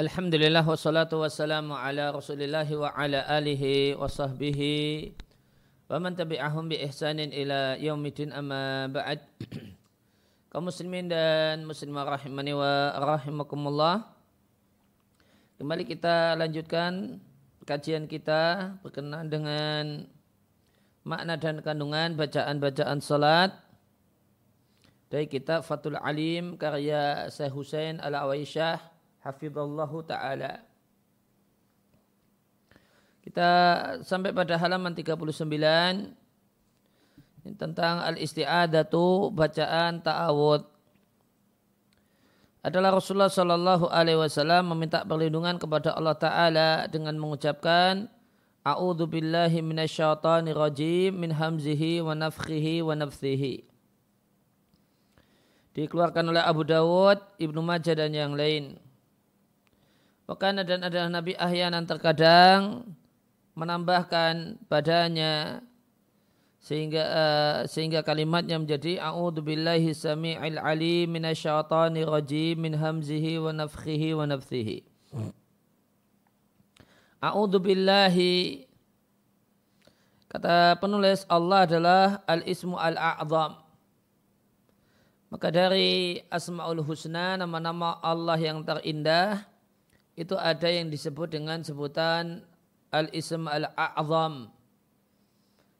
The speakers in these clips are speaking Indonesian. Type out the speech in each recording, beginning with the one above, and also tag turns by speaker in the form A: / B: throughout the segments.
A: Alhamdulillah wassalatu wassalamu ala rasulillahi wa ala alihi wa sahbihi wa man tabi'ahum bi ihsanin ila yaumidin amma ba'd. Kaum muslimin dan muslimah rahimani wa rahimakumullah. Kembali kita lanjutkan kajian kita berkenaan dengan makna dan kandungan bacaan-bacaan salat. Dari kitab Fatul Alim karya Syekh Husain Al-Awaisyah hafizallahu taala. Kita sampai pada halaman 39 tentang al-isti'adatu bacaan ta'awud. Adalah Rasulullah Shallallahu Alaihi Wasallam meminta perlindungan kepada Allah Taala dengan mengucapkan A'udzu billahi minasyaitonir rajim min hamzihi wa nafthihi wa nafthihi. Dikeluarkan oleh Abu Dawud, Ibnu Majah dan yang lain. Wakana dan adalah Nabi ahyanan terkadang menambahkan badannya sehingga uh, sehingga kalimatnya menjadi a'udzu billahi samii'il alim minasyaitonir rajim min hamzihi wa nafthihi wa nafthihi. A'udzu billahi kata penulis Allah adalah al-ismu al-a'zam. Maka dari Asmaul Husna nama-nama Allah yang terindah itu ada yang disebut dengan sebutan al-ism al-a'zam.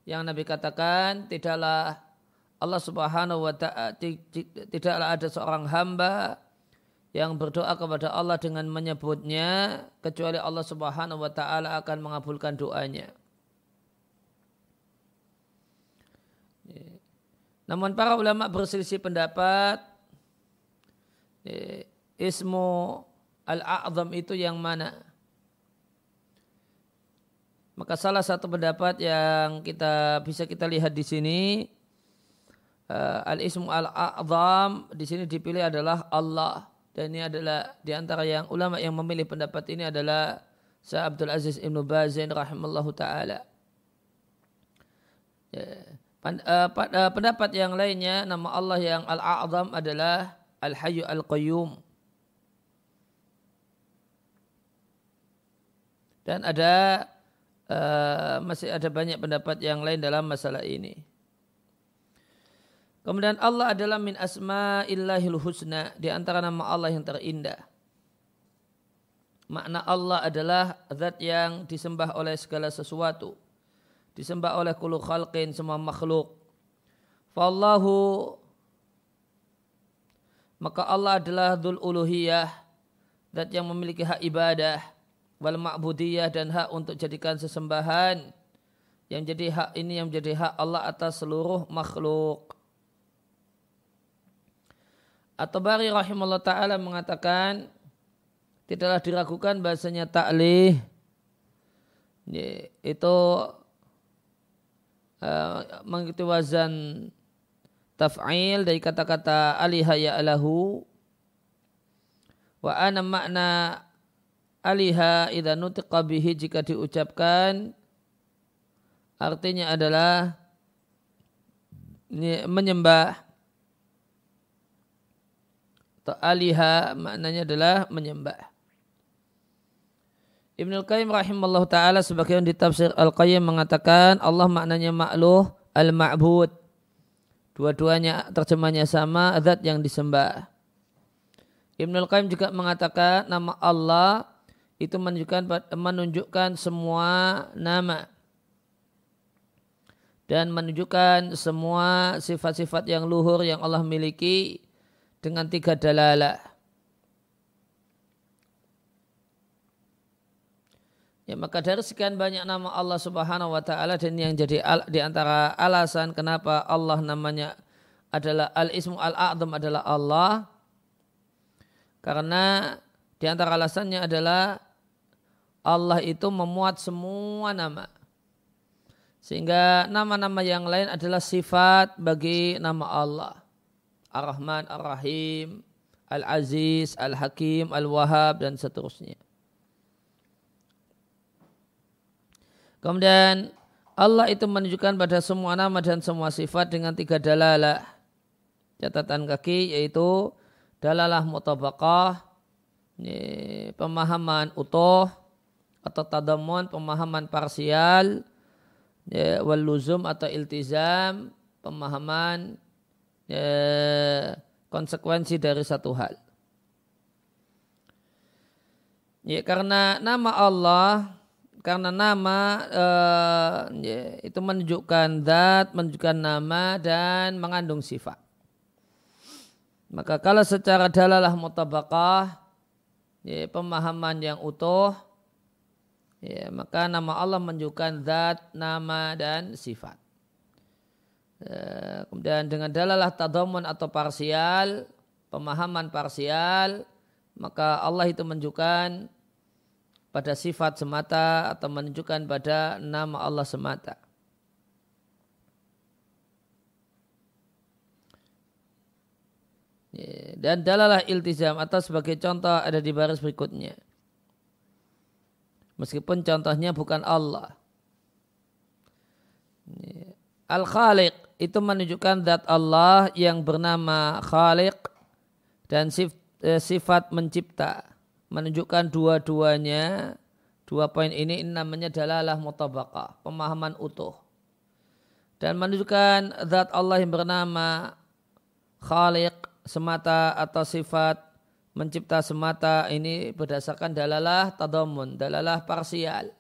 A: Yang Nabi katakan tidaklah Allah Subhanahu wa taala tidaklah ada seorang hamba yang berdoa kepada Allah dengan menyebutnya kecuali Allah Subhanahu wa taala akan mengabulkan doanya. Namun para ulama berselisih pendapat ismu al-a'zam itu yang mana? Maka salah satu pendapat yang kita bisa kita lihat di sini uh, al-ismu al-a'zam di sini dipilih adalah Allah dan ini adalah di antara yang ulama yang memilih pendapat ini adalah Sa Abdul Aziz Ibnu Bazin rahimallahu taala. Ya. Uh, uh, pendapat yang lainnya nama Allah yang al-a'zam adalah al-hayyu al-qayyum. Dan ada uh, masih ada banyak pendapat yang lain dalam masalah ini. Kemudian Allah adalah min asma'illahil husna di antara nama Allah yang terindah. Makna Allah adalah zat yang disembah oleh segala sesuatu. Disembah oleh kulu khalqin semua makhluk. Fallahu maka Allah adalah dhul uluhiyah zat yang memiliki hak ibadah wal ma'budiyah dan hak untuk jadikan sesembahan. Yang jadi hak ini yang menjadi hak Allah atas seluruh makhluk. At-Tabari rahimahullah ta'ala mengatakan tidaklah diragukan bahasanya ta'lih. Itu uh, mengikuti wazan taf'il dari kata-kata aliha ya'lahu wa ana makna aliha idza nutiqa bihi jika diucapkan artinya adalah menyembah. Atau aliha maknanya adalah menyembah. Ibnu Qayyim rahimallahu taala sebagian di tafsir Al-Qayyim mengatakan Allah maknanya makluh al-ma'bud. Dua-duanya terjemahnya sama zat yang disembah. Ibnu Qayyim juga mengatakan nama Allah itu menunjukkan menunjukkan semua nama dan menunjukkan semua sifat-sifat yang luhur yang Allah miliki dengan tiga dalalah. Ya, maka dari sekian banyak nama Allah Subhanahu wa taala dan yang jadi al, di antara alasan kenapa Allah namanya adalah Al-Ismu Al-A'zam adalah Allah karena di antara alasannya adalah Allah itu memuat semua nama. Sehingga nama-nama yang lain adalah sifat bagi nama Allah. Ar-Rahman, Ar-Rahim, Al-Aziz, Al-Hakim, Al-Wahab, dan seterusnya. Kemudian Allah itu menunjukkan pada semua nama dan semua sifat dengan tiga dalalah. Catatan kaki yaitu dalalah mutabakah, pemahaman utuh atau tadamun pemahaman parsial ya, wal luzum atau iltizam pemahaman ya, konsekuensi dari satu hal. Ya, karena nama Allah karena nama uh, ya, itu menunjukkan zat, menunjukkan nama dan mengandung sifat. Maka kalau secara dalalah mutabakah, ya, pemahaman yang utuh, ya, maka nama Allah menunjukkan zat, nama dan sifat. Ya, kemudian dengan dalalah tadamun atau parsial, pemahaman parsial, maka Allah itu menunjukkan pada sifat semata atau menunjukkan pada nama Allah semata. Ya, dan dalalah iltizam atau sebagai contoh ada di baris berikutnya. Meskipun contohnya bukan Allah. Al-Khaliq itu menunjukkan zat Allah yang bernama Khaliq dan eh, sifat mencipta menunjukkan dua-duanya dua poin ini, namanya dalalah mutabaqah, pemahaman utuh. Dan menunjukkan zat Allah yang bernama Khaliq semata atau sifat mencipta semata ini berdasarkan dalalah tadamun, dalalah parsial.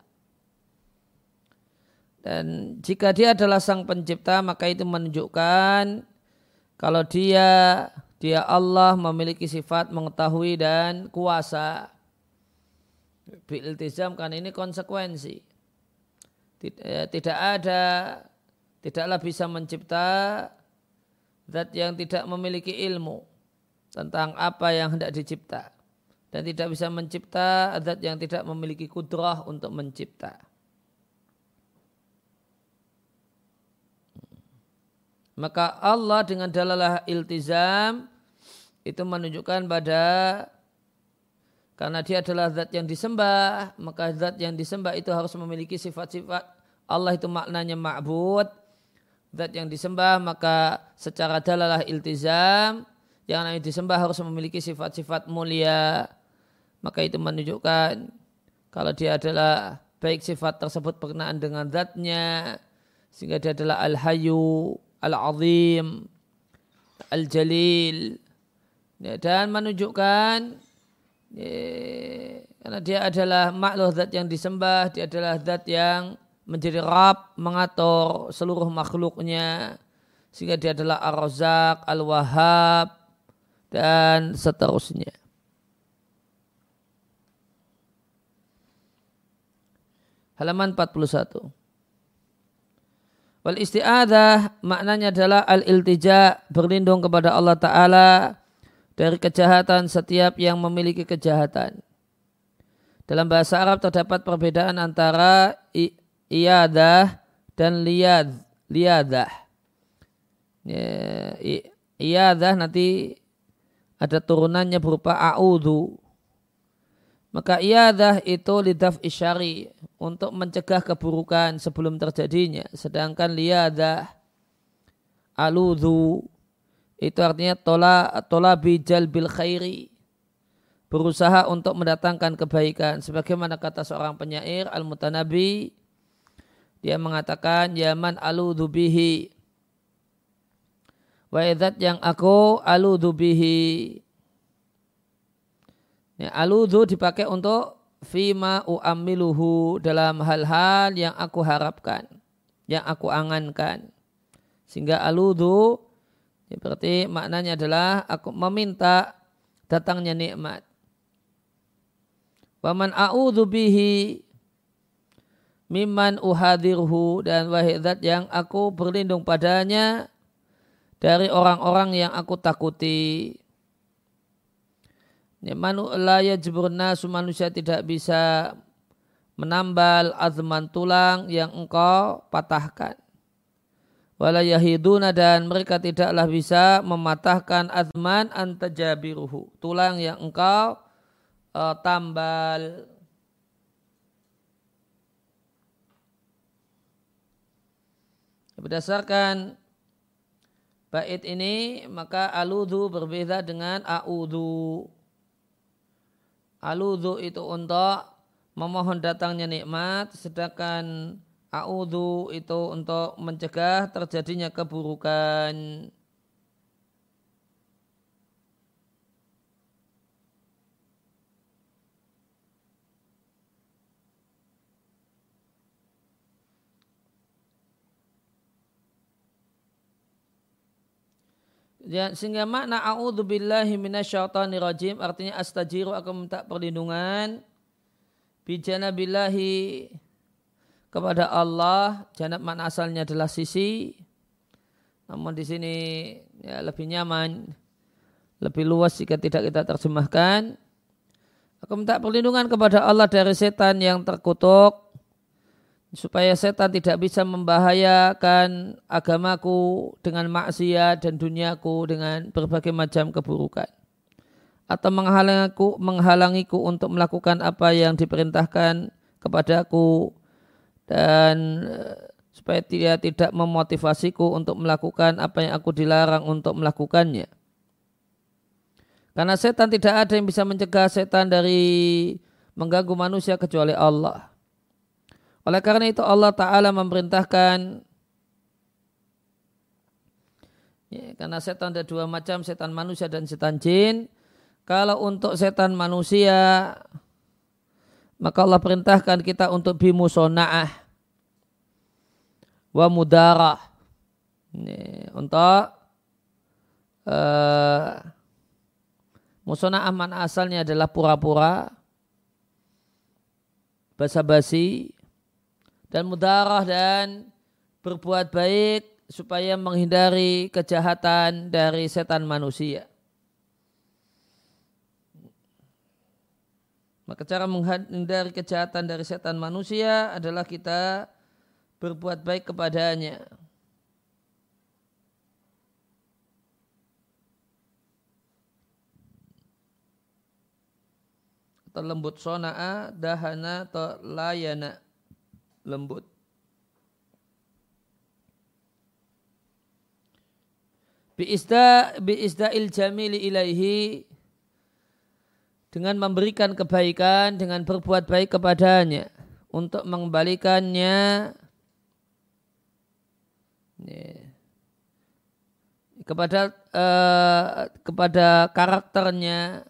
A: Dan jika dia adalah sang pencipta maka itu menunjukkan kalau dia dia Allah memiliki sifat mengetahui dan kuasa. Biltizam kan ini konsekuensi. Eh, tidak ada, tidaklah bisa mencipta zat yang tidak memiliki ilmu tentang apa yang hendak dicipta. Dan tidak bisa mencipta zat yang tidak memiliki kudrah untuk mencipta. Maka Allah dengan dalalah iltizam itu menunjukkan pada karena dia adalah zat yang disembah, maka zat yang disembah itu harus memiliki sifat-sifat Allah itu maknanya ma'bud. Zat yang disembah maka secara dalalah iltizam yang namanya disembah harus memiliki sifat-sifat mulia. Maka itu menunjukkan kalau dia adalah baik sifat tersebut berkenaan dengan zatnya sehingga dia adalah al-hayu al-azim, al-jalil, ya, dan menunjukkan ya, karena dia adalah makhluk zat yang disembah, dia adalah zat yang menjadi Rab, mengatur seluruh makhluknya, sehingga dia adalah Ar-Razak, Al-Wahhab, dan seterusnya. Halaman 41. Wal isti'adah maknanya adalah al-iltija berlindung kepada Allah Ta'ala dari kejahatan setiap yang memiliki kejahatan. Dalam bahasa Arab terdapat perbedaan antara iyadah dan liyad, liyadah. Ya, iyadah nanti ada turunannya berupa a'udhu. Maka iyadah itu lidaf isyari untuk mencegah keburukan sebelum terjadinya. Sedangkan liyadah aludhu itu artinya tola tola bijal bil khairi berusaha untuk mendatangkan kebaikan sebagaimana kata seorang penyair al mutanabi dia mengatakan yaman aludhu bihi wa yang aku aludhu bihi ya, aludhu dipakai untuk fima uamiluhu dalam hal-hal yang aku harapkan, yang aku angankan. Sehingga aludu ya berarti maknanya adalah aku meminta datangnya nikmat. Waman a'udhu bihi miman uhadirhu dan wahidat yang aku berlindung padanya dari orang-orang yang aku takuti. Ya, manu la yajburna manusia tidak bisa menambal azman tulang yang engkau patahkan. Wala yahiduna dan mereka tidaklah bisa mematahkan azman antajabiruhu. Tulang yang engkau uh, tambal. Berdasarkan bait ini maka aludhu berbeda dengan a'udhu. aludhu itu untuk memohon datangnya nikmat, sedangkan a'udhu itu untuk mencegah terjadinya keburukan. Ya, sehingga makna a'udzu billahi minasyaitonir rajim artinya astajiru aku minta perlindungan bijanabillahi kepada Allah. Janab makna asalnya adalah sisi. Namun di sini ya, lebih nyaman, lebih luas jika tidak kita terjemahkan. Aku minta perlindungan kepada Allah dari setan yang terkutuk supaya setan tidak bisa membahayakan agamaku dengan maksiat dan duniaku dengan berbagai macam keburukan atau menghalangiku menghalangiku untuk melakukan apa yang diperintahkan kepadaku dan eh, supaya dia tidak memotivasiku untuk melakukan apa yang aku dilarang untuk melakukannya. Karena setan tidak ada yang bisa mencegah setan dari mengganggu manusia kecuali Allah. Oleh karena itu Allah Ta'ala memerintahkan ya, karena setan ada dua macam, setan manusia dan setan jin. Kalau untuk setan manusia, maka Allah perintahkan kita untuk bimusona'ah wa mudarah. Ini, untuk uh, musona'ah mana asalnya adalah pura-pura, basa-basi, dan mudarah dan berbuat baik supaya menghindari kejahatan dari setan manusia. Maka cara menghindari kejahatan dari setan manusia adalah kita berbuat baik kepadanya. Atau lembut sona'a, dahana, atau layana lembut. Biisda biisda'il jamili ilaihi. Dengan memberikan kebaikan dengan berbuat baik kepadanya. Untuk mengembalikannya. Kepada uh, kepada karakternya.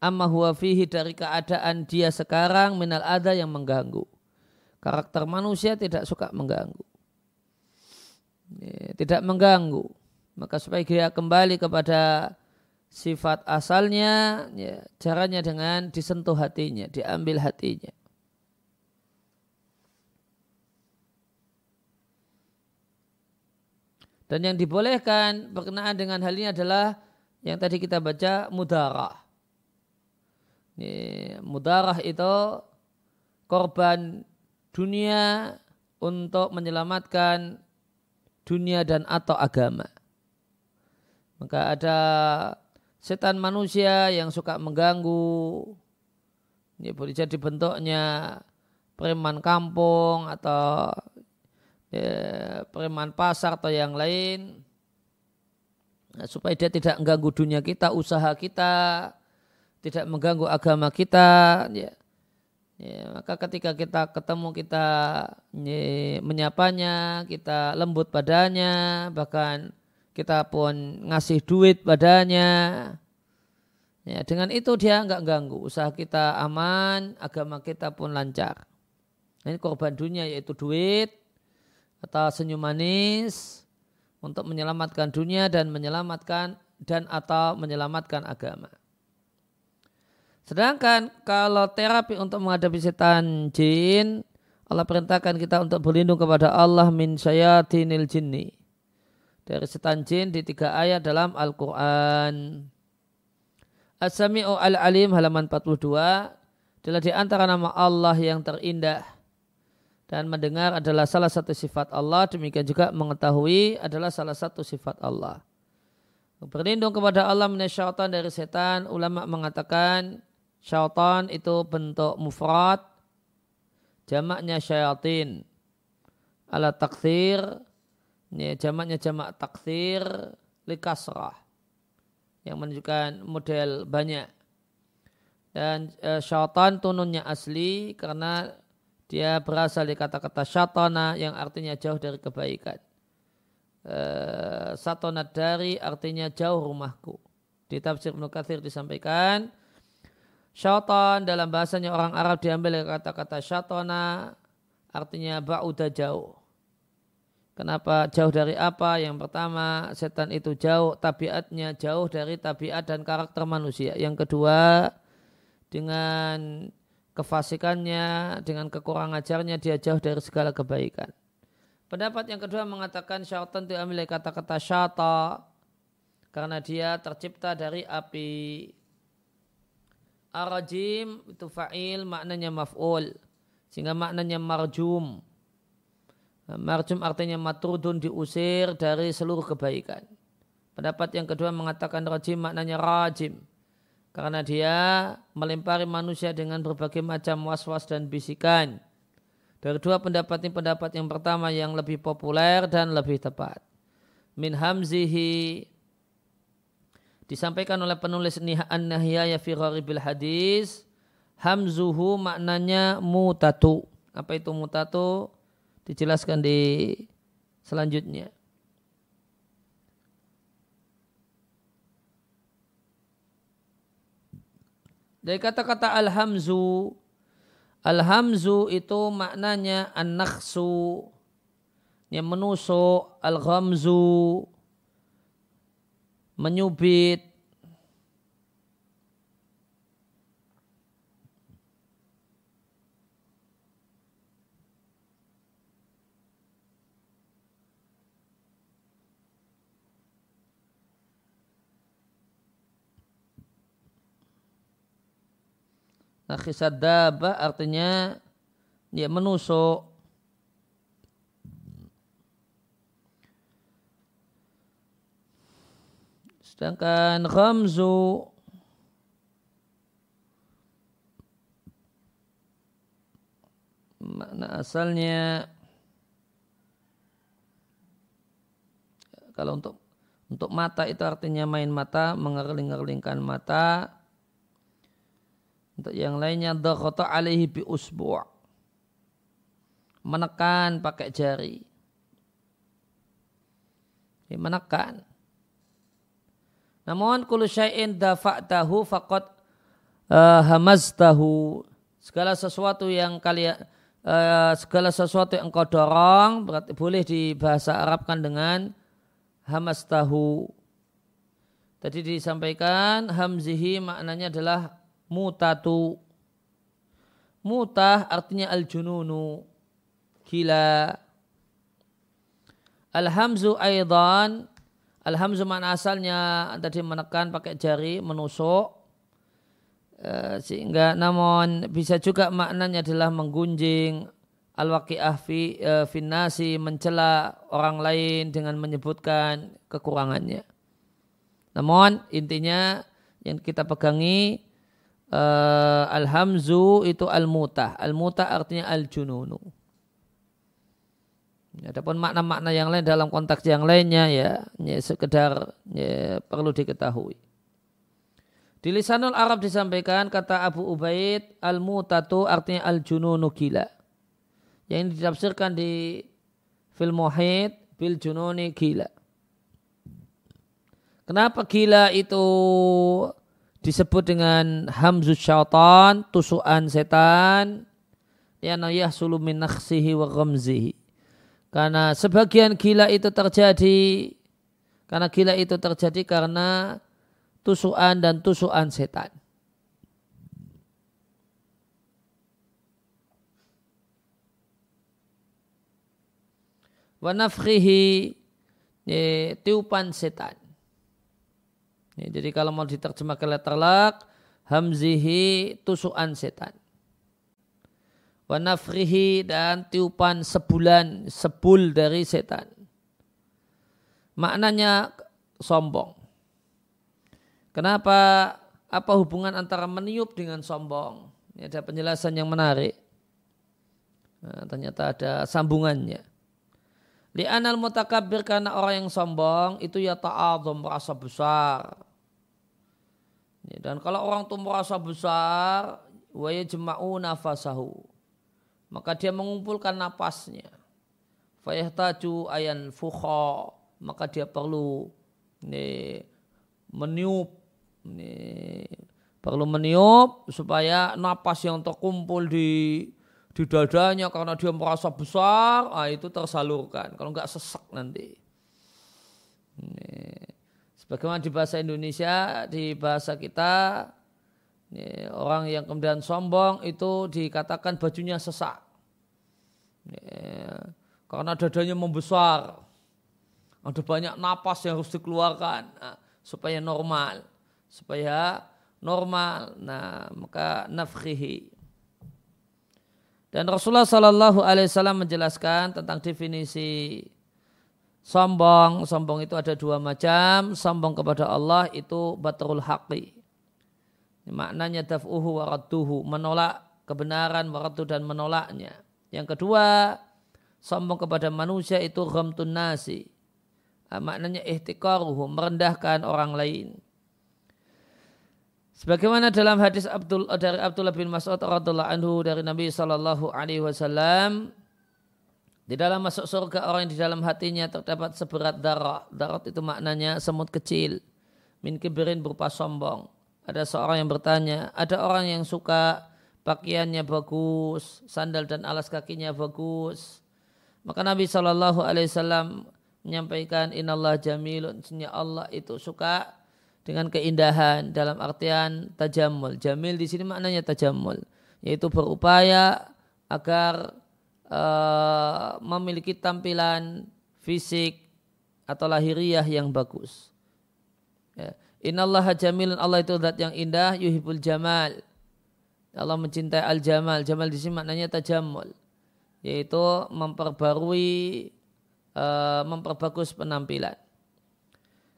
A: Amma huwa dari keadaan dia sekarang minal ada yang mengganggu karakter manusia tidak suka mengganggu. Tidak mengganggu. Maka supaya dia kembali kepada sifat asalnya, ya, caranya dengan disentuh hatinya, diambil hatinya. Dan yang dibolehkan berkenaan dengan hal ini adalah yang tadi kita baca mudarah. Ini, mudarah itu korban dunia untuk menyelamatkan dunia dan atau agama. Maka ada setan manusia yang suka mengganggu. Ini boleh jadi bentuknya preman kampung atau ya, preman pasar atau yang lain. Nah, supaya dia tidak mengganggu dunia kita, usaha kita, tidak mengganggu agama kita. Ya. Ya, maka ketika kita ketemu kita ya, menyapanya, kita lembut padanya, bahkan kita pun ngasih duit padanya. Ya, dengan itu dia nggak ganggu, usaha kita aman, agama kita pun lancar. Ini korban dunia yaitu duit atau senyum manis untuk menyelamatkan dunia dan menyelamatkan dan atau menyelamatkan agama. Sedangkan kalau terapi untuk menghadapi setan jin, Allah perintahkan kita untuk berlindung kepada Allah min syayatinil jinni. Dari setan jin di tiga ayat dalam Al-Quran. As-Sami'u al-Alim halaman 42 adalah di antara nama Allah yang terindah. Dan mendengar adalah salah satu sifat Allah. Demikian juga mengetahui adalah salah satu sifat Allah. Berlindung kepada Allah minasyaitan dari setan. Ulama mengatakan Syaitan itu bentuk mufrad, jamaknya syayatin. Ala takthir, ini jamaknya jamak takthir, likasrah. Yang menunjukkan model banyak. Dan e, syaitan tununnya asli karena dia berasal dari kata-kata syatana yang artinya jauh dari kebaikan. E, satona dari artinya jauh rumahku. Di tafsir Ibnu Katsir disampaikan syaitan dalam bahasanya orang Arab diambil dari kata-kata syatana artinya ba'uda jauh. Kenapa jauh dari apa? Yang pertama, setan itu jauh, tabiatnya jauh dari tabiat dan karakter manusia. Yang kedua, dengan kefasikannya, dengan kekurang ajarnya, dia jauh dari segala kebaikan. Pendapat yang kedua mengatakan syaitan diambil kata-kata syata karena dia tercipta dari api. Arajim itu fa'il maknanya maf'ul sehingga maknanya marjum Marjum artinya matrudun diusir dari seluruh kebaikan. Pendapat yang kedua mengatakan rajim maknanya rajim. Karena dia melempari manusia dengan berbagai macam was-was dan bisikan. Dari dua pendapat ini pendapat yang pertama yang lebih populer dan lebih tepat. Min hamzihi disampaikan oleh penulis An-Nahiyaya fi bil hadis hamzuhu maknanya mutatu. Apa itu mutatu? dijelaskan di selanjutnya. Dari kata-kata alhamzu, alhamzu itu maknanya an-nakhsu, yang menusuk, al-ghamzu, menyubit, Nah, khisadaba artinya ya menusuk. Sedangkan khamzu makna asalnya kalau untuk untuk mata itu artinya main mata, mengerling-erlingkan mata, untuk yang lainnya dhaghata alaihi bi usbu' menekan pakai jari. Menekan. Namun kullu syai'in dafa'tahu faqad uh, hamaztahu. Segala sesuatu yang kalian uh, segala sesuatu yang engkau dorong berarti boleh dibahasa Arabkan dengan hamastahu. Tadi disampaikan hamzihi maknanya adalah mutatu. Mutah artinya al-jununu. Gila. Al-hamzu aidan. Al-hamzu asalnya tadi menekan pakai jari, menusuk. Eh, sehingga namun bisa juga maknanya adalah menggunjing al-waqi'ah fi, uh, finnasi mencela orang lain dengan menyebutkan kekurangannya. Namun intinya yang kita pegangi uh, al-hamzu itu al-mutah. Al-mutah artinya al-jununu. Adapun makna-makna yang lain dalam konteks yang lainnya ya, ya sekedar ya, perlu diketahui. Di lisanul Arab disampaikan kata Abu Ubaid al-mutatu artinya al-jununu gila. Yang ditafsirkan di film Muhid bil jununi gila. Kenapa gila itu disebut dengan hamzus syaitan, tusukan setan, ya yahsulu min nakhsihi wa ghamzihi. Karena sebagian gila itu terjadi karena gila itu terjadi karena tusukan dan tusukan setan. Wa nafkhihi tiupan setan. Jadi kalau mau diterjemahkan letter lak, hamzihi tusukan setan. Wanafrihi dan tiupan sebulan, sebul dari setan. Maknanya sombong. Kenapa? Apa hubungan antara meniup dengan sombong? Ini ada penjelasan yang menarik. Nah, ternyata ada sambungannya. Li'anal mutakabir karena orang yang sombong itu ya ta'adhum merasa besar Dan kalau orang itu merasa besar, wa yajma'u nafasahu. Maka dia mengumpulkan napasnya. Fayahtaju ayan fukha. Maka dia perlu ini, meniup. Ini, perlu meniup supaya napas yang terkumpul di di dadanya karena dia merasa besar, ah, itu tersalurkan. Kalau nggak sesak nanti. Ini. Sebagaimana di bahasa Indonesia, di bahasa kita, orang yang kemudian sombong itu dikatakan bajunya sesak. Karena dadanya membesar. Ada banyak napas yang harus dikeluarkan nah, supaya normal. Supaya normal. Nah, maka nafkhihi. Dan Rasulullah Shallallahu Alaihi Wasallam menjelaskan tentang definisi sombong. Sombong itu ada dua macam. Sombong kepada Allah itu batrul haqi. Maknanya daf'uhu waradduhu. Menolak kebenaran waradu dan menolaknya. Yang kedua, sombong kepada manusia itu ghamtun nasi. Maknanya ihtikaruhu, merendahkan orang lain. Sebagaimana dalam hadis Abdul dari Abdullah bin Mas'ud radhiallahu anhu dari Nabi sallallahu alaihi wasallam di dalam masuk surga orang yang di dalam hatinya terdapat seberat darah. Darah itu maknanya semut kecil. Min kibirin berupa sombong. Ada seorang yang bertanya, ada orang yang suka pakaiannya bagus, sandal dan alas kakinya bagus. Maka Nabi Shallallahu Alaihi Wasallam menyampaikan, Inallah jamilun, Allah itu suka dengan keindahan dalam artian tajamul. Jamil di sini maknanya tajamul, yaitu berupaya agar uh, memiliki tampilan fisik atau lahiriah yang bagus. Ya. Inallah jamilun Allah itu zat yang indah yuhibul jamal. Allah mencintai al jamal. Jamal di sini maknanya tajamul, yaitu memperbarui, uh, memperbagus penampilan.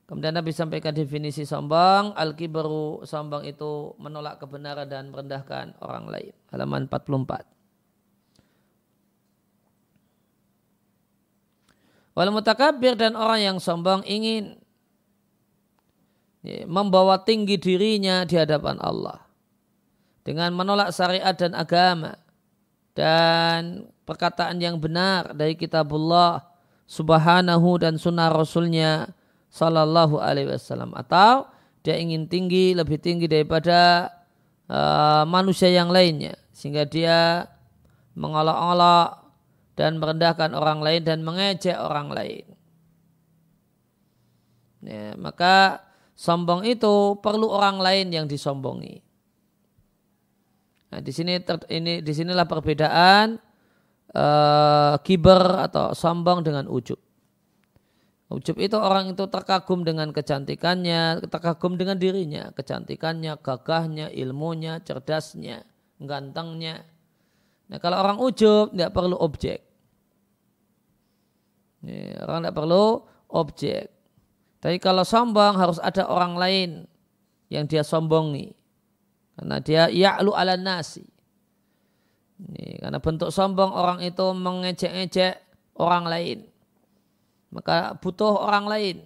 A: Kemudian Nabi sampaikan definisi sombong. Al-kibaru sombong itu menolak kebenaran dan merendahkan orang lain. Halaman 44. Wal mutakabir dan orang yang sombong ingin membawa tinggi dirinya di hadapan Allah. Dengan menolak syariat dan agama. Dan perkataan yang benar dari kitabullah subhanahu dan sunnah rasulnya Sallallahu Alaihi Wasallam atau dia ingin tinggi lebih tinggi daripada uh, manusia yang lainnya sehingga dia mengolok-olok dan merendahkan orang lain dan mengejek orang lain. Ya, maka sombong itu perlu orang lain yang disombongi. Nah, di sini ter, ini di sinilah perbedaan uh, kiber atau sombong dengan ujub. Ujub itu orang itu terkagum dengan kecantikannya, terkagum dengan dirinya, kecantikannya, gagahnya, ilmunya, cerdasnya, gantengnya. Nah kalau orang ujub tidak perlu objek. Ini, orang tidak perlu objek. Tapi kalau sombong harus ada orang lain yang dia sombongi. Karena dia ya'lu ala nasi. Ini, karena bentuk sombong orang itu mengejek-ejek orang lain maka butuh orang lain.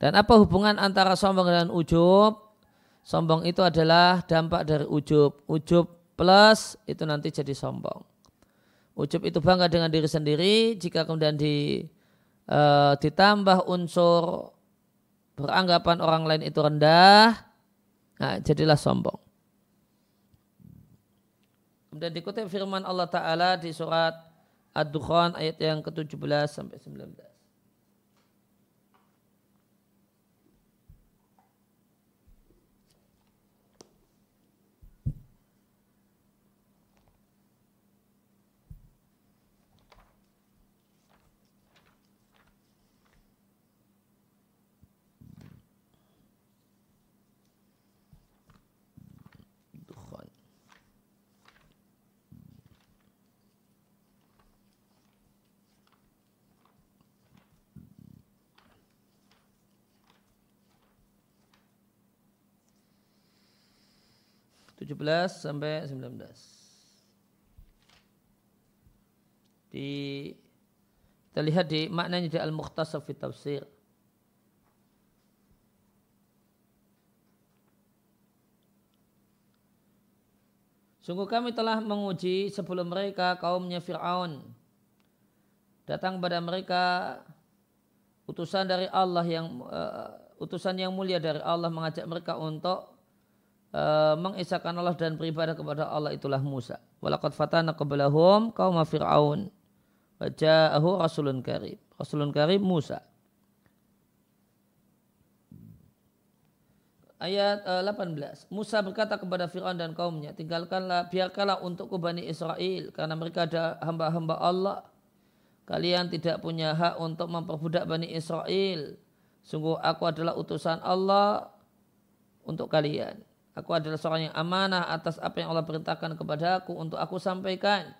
A: Dan apa hubungan antara sombong dan ujub? Sombong itu adalah dampak dari ujub. Ujub plus itu nanti jadi sombong. Ujub itu bangga dengan diri sendiri. Jika kemudian di, uh, ditambah unsur beranggapan orang lain itu rendah, nah, jadilah sombong. Kemudian dikutip firman Allah Ta'ala di surat Ad-Dukhan ayat yang ke-17 sampai 19. 17 sampai 19. Di kita lihat di maknanya di Al-Mukhtasar fi Tafsir. Sungguh kami telah menguji sebelum mereka kaumnya Fir'aun. Datang kepada mereka utusan dari Allah yang uh, utusan yang mulia dari Allah mengajak mereka untuk uh, mengisahkan Allah dan beribadah kepada Allah itulah Musa. Walaqad fatana qablahum kaum Fir'aun. Waja'ahu rasulun karim. Rasulun karim Musa. ayat uh, eh, 18. Musa berkata kepada Fir'aun dan kaumnya, tinggalkanlah, biarkanlah untukku Bani Israel, karena mereka ada hamba-hamba Allah. Kalian tidak punya hak untuk memperbudak Bani Israel. Sungguh aku adalah utusan Allah untuk kalian. Aku adalah seorang yang amanah atas apa yang Allah perintahkan kepada aku untuk aku sampaikan.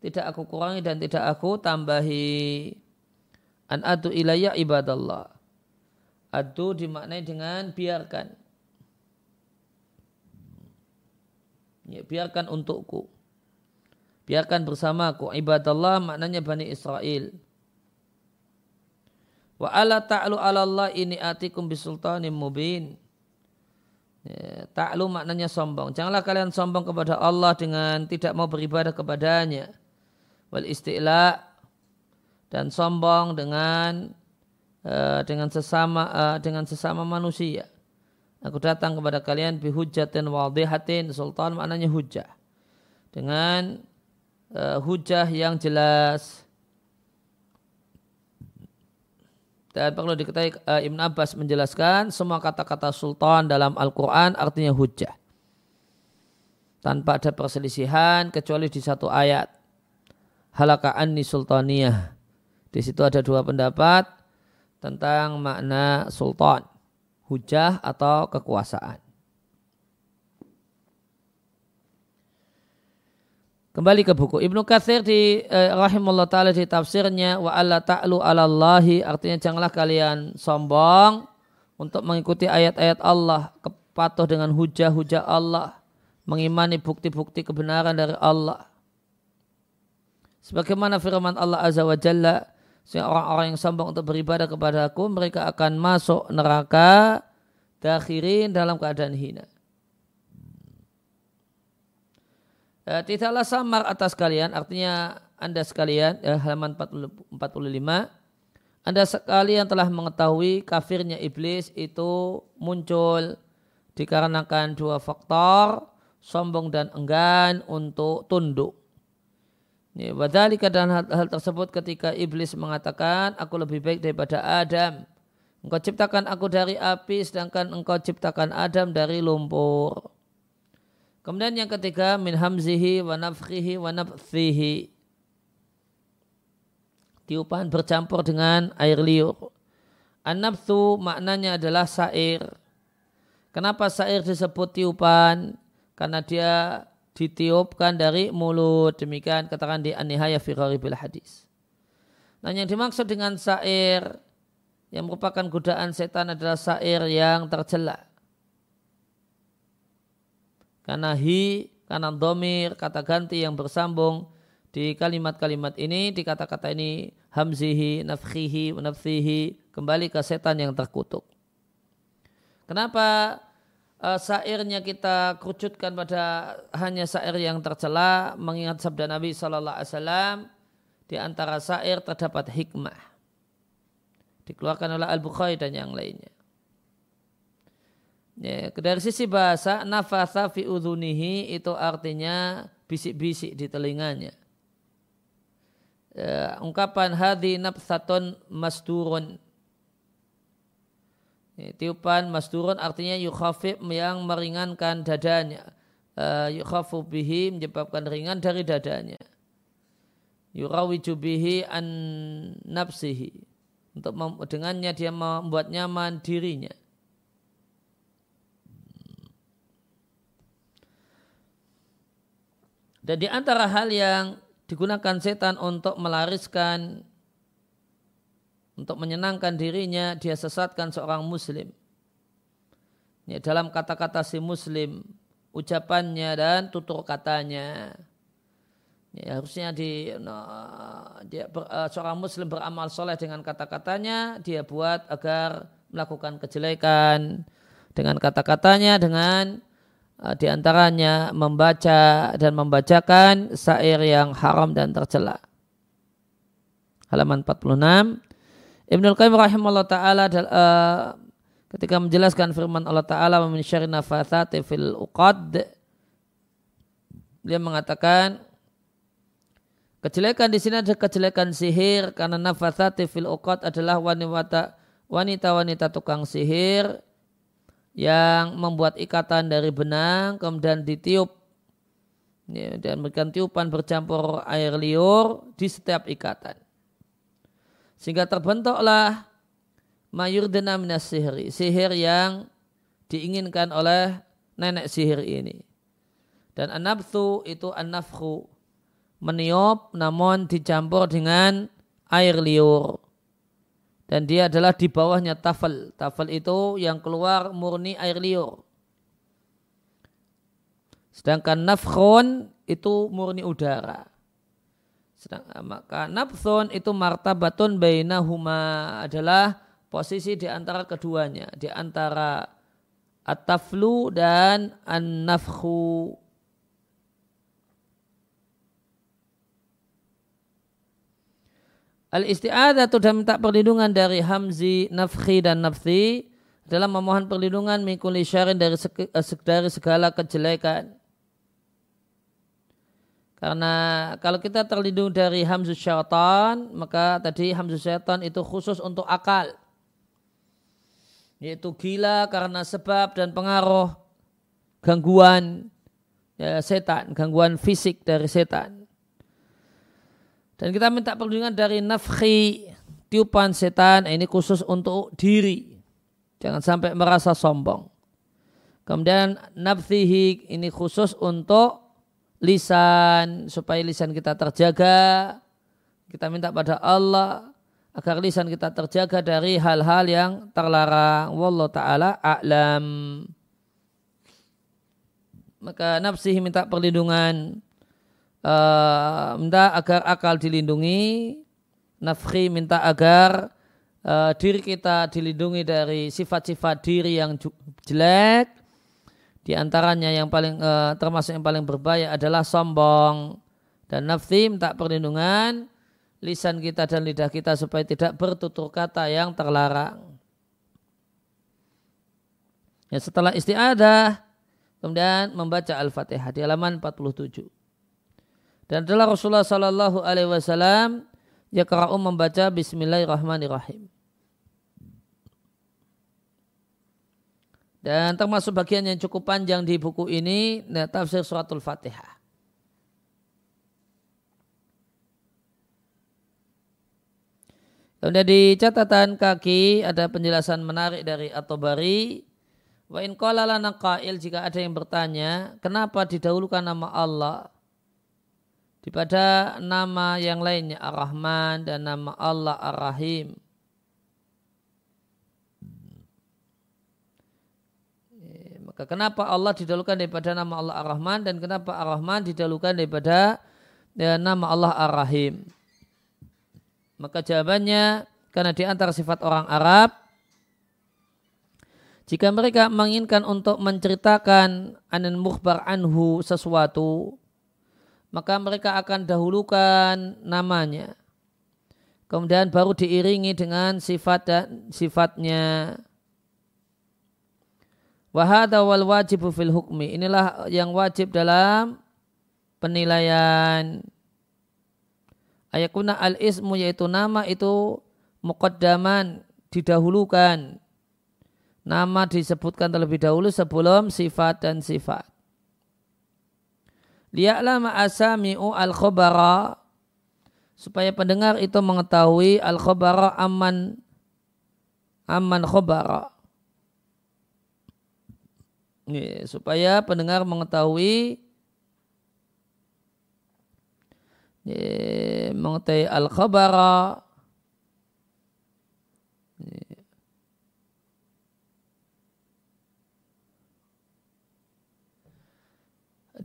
A: Tidak aku kurangi dan tidak aku tambahi. An adu ilayya ibadallah. Adu dimaknai dengan biarkan. Ya, biarkan untukku. Biarkan bersamaku. Ibadallah maknanya Bani Israel. Wa ala ta'lu ala Allah ini atikum bisultanim mubin. Ya, ta'lu maknanya sombong. Janganlah kalian sombong kepada Allah dengan tidak mau beribadah kepadanya. Wal isti'la dan sombong dengan uh, dengan sesama uh, dengan sesama manusia. Aku datang kepada kalian bihujjatin wadihatin. Sultan maknanya hujah. Dengan uh, hujah yang jelas. Dan perlu diketahui uh, Ibn Abbas menjelaskan semua kata-kata sultan dalam Al-Quran artinya hujah. Tanpa ada perselisihan kecuali di satu ayat. Halaka anni sultaniyah. Di situ ada dua pendapat tentang makna sultan hujah atau kekuasaan. Kembali ke buku Ibnu Katsir di eh, rahimullah taala di tafsirnya wa alla ta'lu 'alallahi artinya janganlah kalian sombong untuk mengikuti ayat-ayat Allah, kepatuh dengan hujah-hujah Allah, mengimani bukti-bukti kebenaran dari Allah. Sebagaimana firman Allah Azza wa Jalla, orang-orang yang sombong untuk beribadah kepada aku, mereka akan masuk neraka dakhirin dalam keadaan hina. E, tidaklah samar atas kalian, artinya anda sekalian, eh, halaman 45, anda sekalian telah mengetahui kafirnya iblis itu muncul dikarenakan dua faktor, sombong dan enggan untuk tunduk. Ya, wadhalika dan hal, hal tersebut ketika iblis mengatakan aku lebih baik daripada Adam. Engkau ciptakan aku dari api sedangkan engkau ciptakan Adam dari lumpur. Kemudian yang ketiga min hamzihi wa nafkhihi wa nafsihi. Tiupan bercampur dengan air liur. An-nafsu maknanya adalah sair. Kenapa sair disebut tiupan? Karena dia ditiupkan dari mulut. Demikian katakan di An-Nihaya fi hadis. Nah yang dimaksud dengan sair yang merupakan godaan setan adalah sair yang tercela. Karena hi, karena domir, kata ganti yang bersambung di kalimat-kalimat ini, di kata-kata ini hamzihi, nafkhihi, nafsihi, kembali ke setan yang terkutuk. Kenapa uh, sairnya kita kerucutkan pada hanya sair yang tercela mengingat sabda Nabi Shallallahu Alaihi Wasallam di antara sair terdapat hikmah dikeluarkan oleh Al Bukhari dan yang lainnya. Ya, dari sisi bahasa nafasa fi udhunihi itu artinya bisik-bisik di telinganya. Ya, ungkapan hadi nafsatun masturun tiupan masdurun artinya yukhafif yang meringankan dadanya. Uh, yukhafu bihi menyebabkan ringan dari dadanya. Yurawiju bihi an nafsihi. Untuk dengannya dia membuat nyaman dirinya. Dan di antara hal yang digunakan setan untuk melariskan untuk menyenangkan dirinya dia sesatkan seorang muslim. Ya, dalam kata-kata si muslim, ucapannya dan tutur katanya. Ya, harusnya di no, dia ber, uh, seorang muslim beramal soleh dengan kata-katanya, dia buat agar melakukan kejelekan dengan kata-katanya, dengan di antaranya membaca dan membacakan syair yang haram dan tercela. Halaman 46. Ibnu Qayyim rahimahullah taala uh, ketika menjelaskan firman Allah taala min syarri nafatsati fil uqad dia mengatakan kejelekan di sini ada kejelekan sihir karena nafatsati fil uqad adalah wanita wanita-wanita tukang sihir yang membuat ikatan dari benang kemudian ditiup ya, dan memberikan tiupan bercampur air liur di setiap ikatan sehingga terbentuklah mayurdena minas sihri, sihir yang diinginkan oleh nenek sihir ini. Dan anabtu itu anafhu, meniup namun dicampur dengan air liur. Dan dia adalah di bawahnya tafel. Tafel itu yang keluar murni air liur. Sedangkan nafkhun itu murni udara. Sedangkan maka nafthun itu martabatun bainahuma adalah posisi di antara keduanya, di antara at-taflu dan an-nafkhu. Al-isti'adah dan minta perlindungan dari hamzi, nafkhi dan nafsi adalah memohon perlindungan mikuli syarin dari, eh, dari segala kejelekan. Karena kalau kita terlindung dari hamzu syaitan, maka tadi hamzu syaitan itu khusus untuk akal yaitu gila karena sebab dan pengaruh gangguan ya, setan, gangguan fisik dari setan. Dan kita minta perlindungan dari nafkhi, tiupan setan, ini khusus untuk diri. Jangan sampai merasa sombong. Kemudian nafsihi ini khusus untuk lisan, supaya lisan kita terjaga. Kita minta pada Allah agar lisan kita terjaga dari hal-hal yang terlarang. Wallahu taala a'lam. Maka nafsi minta perlindungan uh, minta agar akal dilindungi, nafsi minta agar uh, diri kita dilindungi dari sifat-sifat diri yang jelek. Di antaranya yang paling uh, termasuk yang paling berbahaya adalah sombong dan nafsi minta perlindungan lisan kita dan lidah kita supaya tidak bertutur kata yang terlarang. Ya, setelah istiadah, kemudian membaca Al-Fatihah di halaman 47. Dan adalah Rasulullah Sallallahu Alaihi Wasallam yakra'u membaca Bismillahirrahmanirrahim. Dan termasuk bagian yang cukup panjang di buku ini, nah, tafsir suratul Fatihah. Kemudian di catatan kaki ada penjelasan menarik dari At-Tabari. Wa in qala jika ada yang bertanya, kenapa didahulukan nama Allah daripada nama yang lainnya Ar-Rahman dan nama Allah Ar-Rahim? Maka kenapa Allah didahulukan daripada nama Allah Ar-Rahman dan kenapa Ar-Rahman didahulukan daripada ya, nama Allah Ar-Rahim? Maka jawabannya karena di antara sifat orang Arab jika mereka menginginkan untuk menceritakan anan mukhbar anhu sesuatu maka mereka akan dahulukan namanya. Kemudian baru diiringi dengan sifat dan sifatnya. Wahada wal wajibu fil hukmi. Inilah yang wajib dalam penilaian. Ayakuna al ismu yaitu nama itu muqaddaman didahulukan. Nama disebutkan terlebih dahulu sebelum sifat dan sifat liya'lama asami'u al khobara supaya pendengar itu mengetahui al khobara aman aman khobara supaya pendengar mengetahui mengetahui al-khabara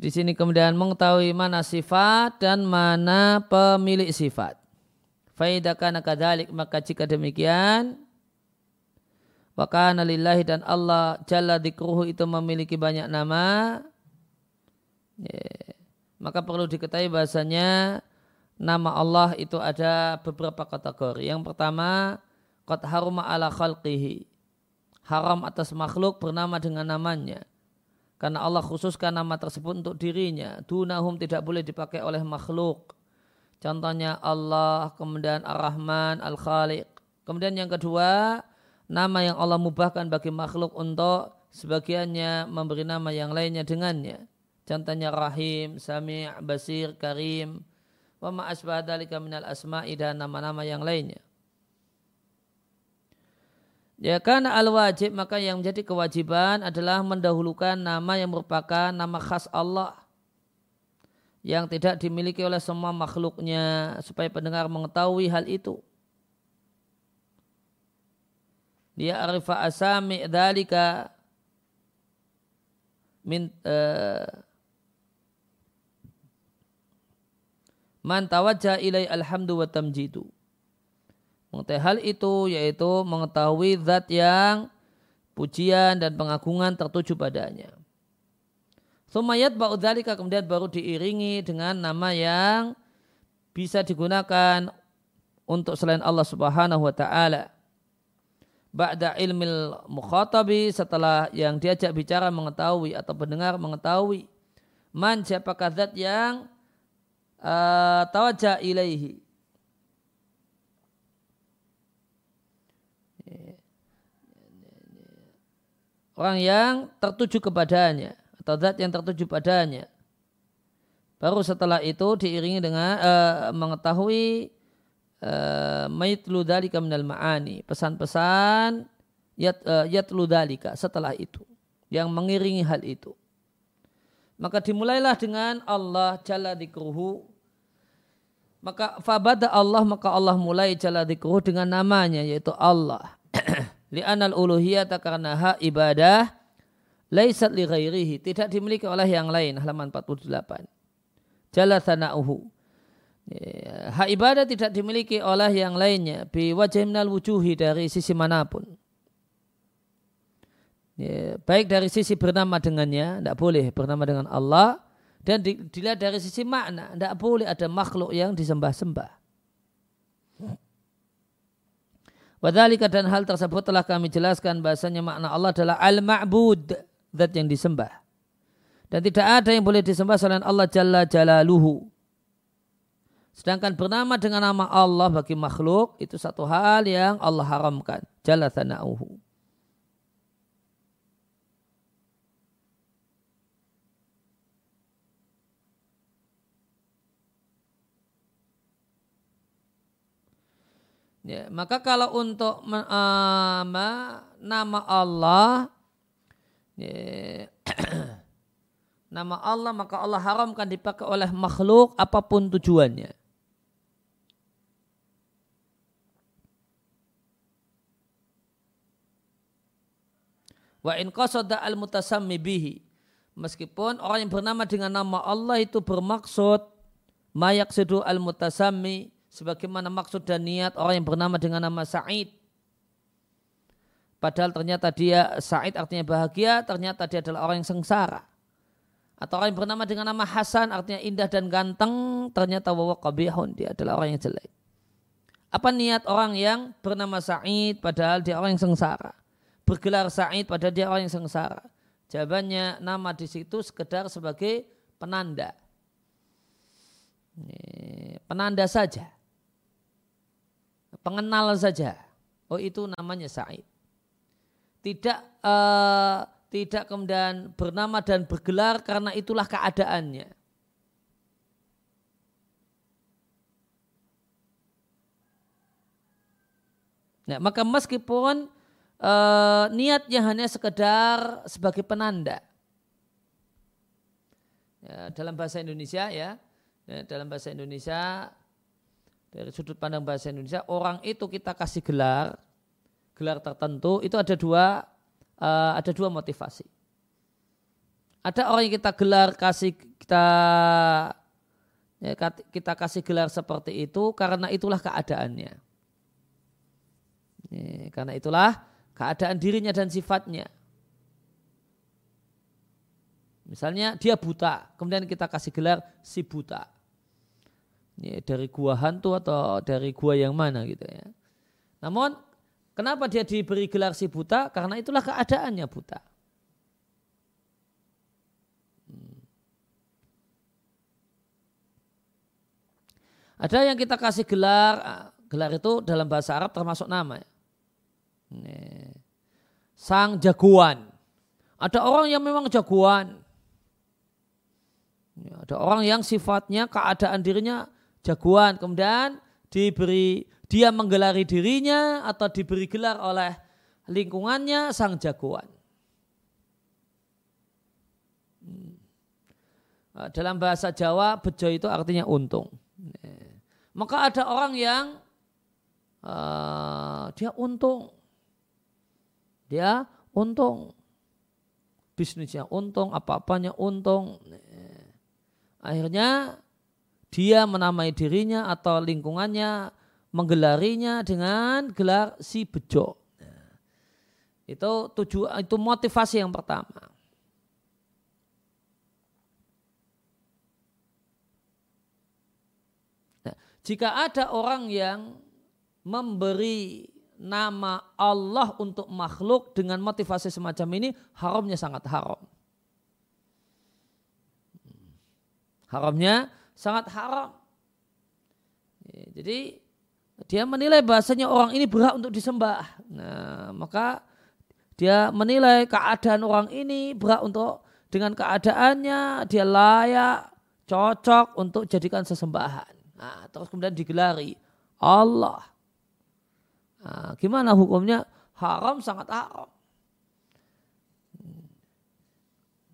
A: Di sini kemudian mengetahui mana sifat dan mana pemilik sifat. Faidakana kadalik maka jika demikian Wa kana lillahi dan Allah jalla dikruhu itu memiliki banyak nama. Yeah. Maka perlu diketahui bahasanya nama Allah itu ada beberapa kategori. Yang pertama, qad haruma ala khalqihi. Haram atas makhluk bernama dengan namanya. Karena Allah khususkan nama tersebut untuk dirinya. Dunahum tidak boleh dipakai oleh makhluk. Contohnya Allah, kemudian Ar-Rahman, Al-Khaliq. Kemudian yang kedua, nama yang Allah mubahkan bagi makhluk untuk sebagiannya memberi nama yang lainnya dengannya. Contohnya Rahim, Sami' Basir, Karim, wa ma dalika minal asma'i dan nama-nama yang lainnya. Ya karena al-wajib maka yang menjadi kewajiban adalah mendahulukan nama yang merupakan nama khas Allah yang tidak dimiliki oleh semua makhluknya supaya pendengar mengetahui hal itu. Dia arifa asami dalika min uh, man tawajja ilai alhamdu wa tamjidu. Mengetahui hal itu yaitu mengetahui zat yang pujian dan pengagungan tertuju padanya. Sumayat ba'udzalika kemudian baru diiringi dengan nama yang bisa digunakan untuk selain Allah Subhanahu wa taala ba'da ilmil mukhatabi setelah yang diajak bicara mengetahui atau pendengar mengetahui man siapakah zat yang uh, tawajah ilaihi orang yang tertuju kepadanya atau zat yang tertuju padanya. Baru setelah itu diiringi dengan uh, mengetahui Eh, maitlu dalika minal ma'ani. Pesan-pesan yat, uh, yatlu dalika setelah itu yang mengiringi hal itu. Maka dimulailah dengan Allah jalla dikruhu maka fabada Allah maka Allah mulai jalla dikruhu dengan namanya yaitu Allah li'anal uluhiyata karena hak ibadah laisat li ghairihi tidak dimiliki oleh yang lain halaman 48 jalla sana'uhu Ya, hak ibadah tidak dimiliki oleh yang lainnya bi wajah minal wujuhi dari sisi mana pun. Ya, baik dari sisi bernama dengannya, tidak boleh bernama dengan Allah. Dan dilihat dari sisi makna, tidak boleh ada makhluk yang disembah-sembah. Wadhalika dan hal tersebut telah kami jelaskan bahasanya makna Allah adalah al-ma'bud, zat yang disembah. Dan tidak ada yang boleh disembah selain Allah Jalla Jalaluhu. Sedangkan bernama dengan nama Allah bagi makhluk itu satu hal yang Allah haramkan. Jalla thana'uhu. Ya, maka kalau untuk uh, nama Allah ya, nama Allah maka Allah haramkan dipakai oleh makhluk apa pun tujuannya. Wa in qasada al mutasammi bihi. Meskipun orang yang bernama dengan nama Allah itu bermaksud mayak sedu al mutasammi sebagaimana maksud dan niat orang yang bernama dengan nama Sa'id. Padahal ternyata dia Sa'id artinya bahagia, ternyata dia adalah orang yang sengsara. Atau orang yang bernama dengan nama Hasan artinya indah dan ganteng, ternyata wawa qabihun, dia adalah orang yang jelek. Apa niat orang yang bernama Sa'id padahal dia orang yang sengsara? bergelar Sa'id pada dia orang yang sengsara? Jawabannya nama di situ sekedar sebagai penanda. Penanda saja. Pengenal saja. Oh itu namanya Sa'id. Tidak uh, tidak kemudian bernama dan bergelar karena itulah keadaannya. Nah, maka meskipun uh, niatnya hanya sekedar sebagai penanda. Ya, dalam bahasa Indonesia ya, ya, dalam bahasa Indonesia dari sudut pandang bahasa Indonesia orang itu kita kasih gelar, gelar tertentu itu ada dua uh, ada dua motivasi. Ada orang yang kita gelar kasih kita ya, kita kasih gelar seperti itu karena itulah keadaannya. Ya, karena itulah keadaan dirinya dan sifatnya. Misalnya dia buta, kemudian kita kasih gelar si buta. Ini dari gua hantu atau dari gua yang mana gitu ya. Namun kenapa dia diberi gelar si buta? Karena itulah keadaannya buta. Hmm. Ada yang kita kasih gelar, ah, gelar itu dalam bahasa Arab termasuk nama. Ini. Sang jagoan. Ada orang yang memang jagoan. Ya, ada orang yang sifatnya keadaan dirinya jagoan, kemudian diberi dia menggelari dirinya atau diberi gelar oleh lingkungannya sang jagoan. Hmm. Nah, dalam bahasa Jawa bejo itu artinya untung. Ya. Maka ada orang yang uh, dia untung, dia untung, bisnisnya untung, apa-apanya untung. Akhirnya dia menamai dirinya atau lingkungannya menggelarinya dengan gelar si bejo. Itu tujuan itu motivasi yang pertama. Nah, jika ada orang yang memberi nama Allah untuk makhluk dengan motivasi semacam ini, haramnya sangat haram. Haramnya sangat haram. Ya, jadi dia menilai bahasanya orang ini berhak untuk disembah. Nah, maka dia menilai keadaan orang ini berhak untuk dengan keadaannya dia layak cocok untuk jadikan sesembahan. Nah, terus kemudian digelari Allah. Nah, gimana hukumnya? Haram sangat haram.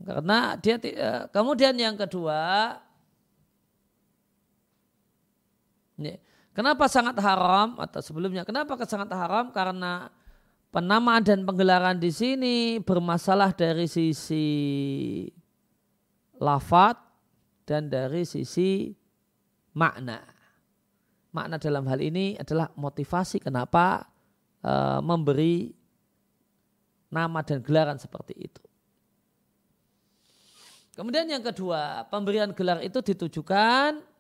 A: Karena dia eh, kemudian yang kedua Kenapa sangat haram atau sebelumnya kenapa sangat haram karena penamaan dan penggelaran di sini bermasalah dari sisi lafat dan dari sisi makna. Makna dalam hal ini adalah motivasi kenapa uh, memberi nama dan gelaran seperti itu. Kemudian yang kedua, pemberian gelar itu ditujukan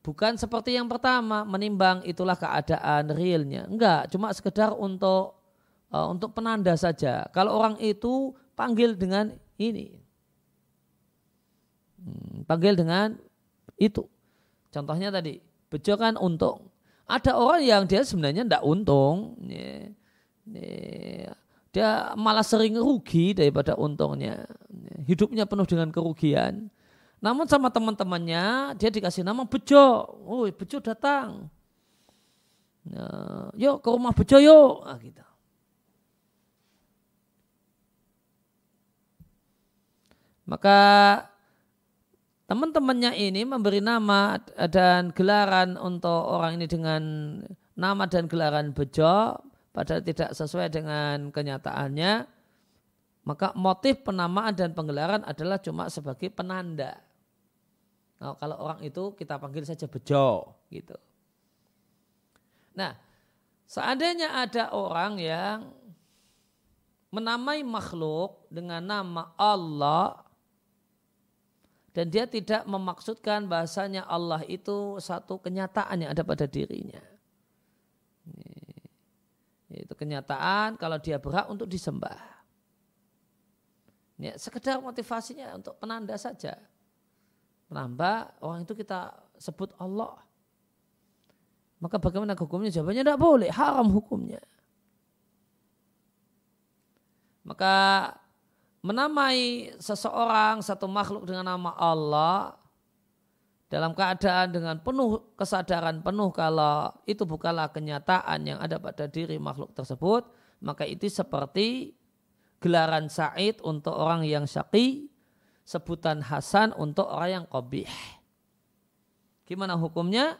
A: bukan seperti yang pertama menimbang itulah keadaan realnya. Enggak, cuma sekedar untuk uh, untuk penanda saja. Kalau orang itu panggil dengan ini. Hmm, panggil dengan itu. Contohnya tadi, bejo kan untung. Ada orang yang dia sebenarnya tidak untung. Dia malah sering rugi daripada untungnya. Hidupnya penuh dengan kerugian. Namun sama teman-temannya dia dikasih nama Bejo. Oh, Bejo datang. Ya, yuk ke rumah Bejo yuk. Nah, gitu. Maka teman-temannya ini memberi nama dan gelaran untuk orang ini dengan nama dan gelaran Bejo padahal tidak sesuai dengan kenyataannya maka motif penamaan dan penggelaran adalah cuma sebagai penanda Nah, kalau orang itu kita panggil saja bejo gitu. Nah, seandainya ada orang yang menamai makhluk dengan nama Allah dan dia tidak memaksudkan bahasanya Allah itu satu kenyataan yang ada pada dirinya. Itu kenyataan kalau dia berhak untuk disembah. Ya, sekedar motivasinya untuk penanda saja menambah orang itu kita sebut Allah. Maka bagaimana hukumnya? Jawabannya tidak boleh, haram hukumnya. Maka menamai seseorang, satu makhluk dengan nama Allah dalam keadaan dengan penuh kesadaran penuh kalau itu bukanlah kenyataan yang ada pada diri makhluk tersebut, maka itu seperti gelaran Said untuk orang yang syaki sebutan hasan untuk orang yang qabih. Gimana hukumnya?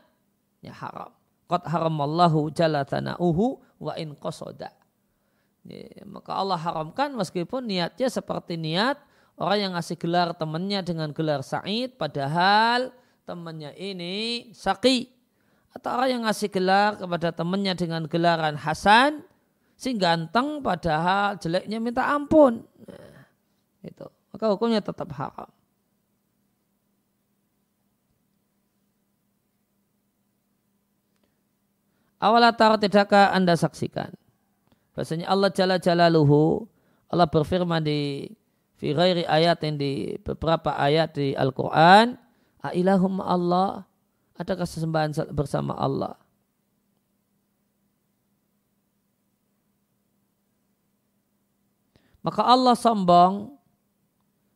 A: Ya haram. Qad haramallahu jalla tana'uhu wa in qasoda. Ya, maka Allah haramkan meskipun niatnya seperti niat orang yang ngasih gelar temannya dengan gelar Sa'id padahal temannya ini Saqi atau orang yang ngasih gelar kepada temannya dengan gelaran Hasan si ganteng padahal jeleknya minta ampun. Nah, itu. Maka hukumnya tetap haram. Awala tara tidakkah anda saksikan? Bahasanya Allah Jalla Jalaluhu, Allah berfirman di fi ghairi ayat yang di beberapa ayat di Al-Quran, Ailahum Allah, adakah sesembahan bersama Allah? Maka Allah sombong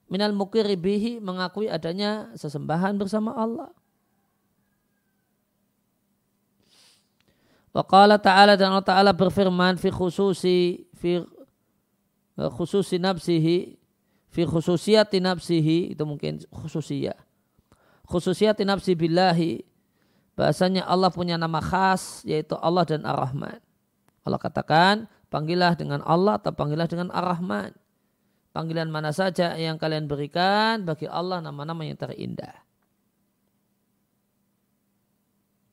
A: minal mukiribihi mengakui adanya sesembahan bersama Allah. Wa qala ta'ala dan Allah Ta'ala berfirman fi khususi fi khususi nafsihi fi khususiyati nafsihi itu mungkin khususiyah. Khususiyati nafsi billahi bahasanya Allah punya nama khas yaitu Allah dan Ar-Rahman. Allah katakan panggilah dengan Allah atau panggilah dengan Ar-Rahman. Panggilan mana saja yang kalian berikan bagi Allah nama-nama yang terindah.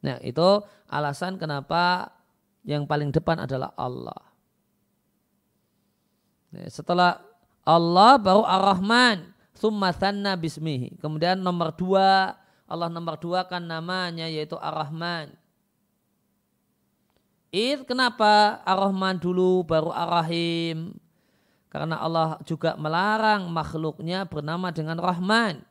A: Nah itu alasan kenapa yang paling depan adalah Allah. Nah, setelah Allah baru Ar-Rahman, summa thanna bismihi. Kemudian nomor dua, Allah nomor dua kan namanya yaitu Ar-Rahman. Id kenapa Ar-Rahman dulu baru Ar-Rahim? Karena Allah juga melarang makhluknya bernama dengan Rahman.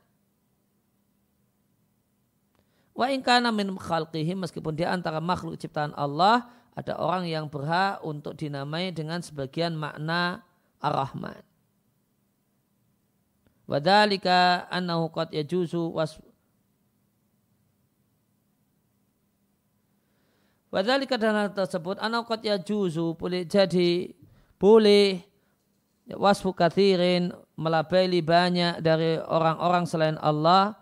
A: Wa ingkana min khalqihi meskipun di antara makhluk ciptaan Allah ada orang yang berhak untuk dinamai dengan sebagian makna Ar-Rahman. Wadhalika annahu qad yajuzu was Wadhalika dan hal tersebut annahu qad yajuzu boleh jadi boleh wasfu kathirin melabeli banyak dari orang-orang selain Allah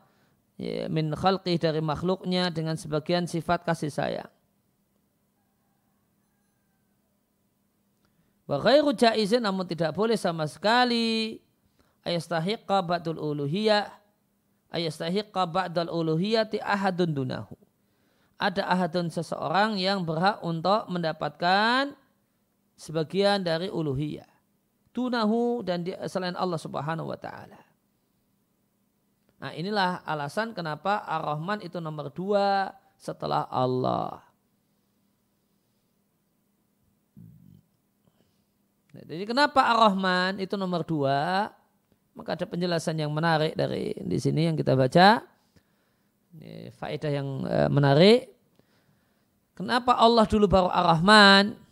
A: ya, min khalqih dari makhluknya dengan sebagian sifat kasih sayang. Wa ghairu jaizin namun tidak boleh sama sekali ayastahiqqa ba'dul uluhiyah ayastahiqqa ba'dul uluhiyati ahadun dunahu. Ada ahadun seseorang yang berhak untuk mendapatkan sebagian dari uluhiyah. Dunahu dan selain Allah subhanahu wa ta'ala. Nah inilah alasan kenapa Ar-Rahman itu nomor dua setelah Allah. Nah, jadi kenapa Ar-Rahman itu nomor dua? Maka ada penjelasan yang menarik dari di sini yang kita baca. Ini faedah yang eh, menarik. Kenapa Allah dulu baru Ar-Rahman?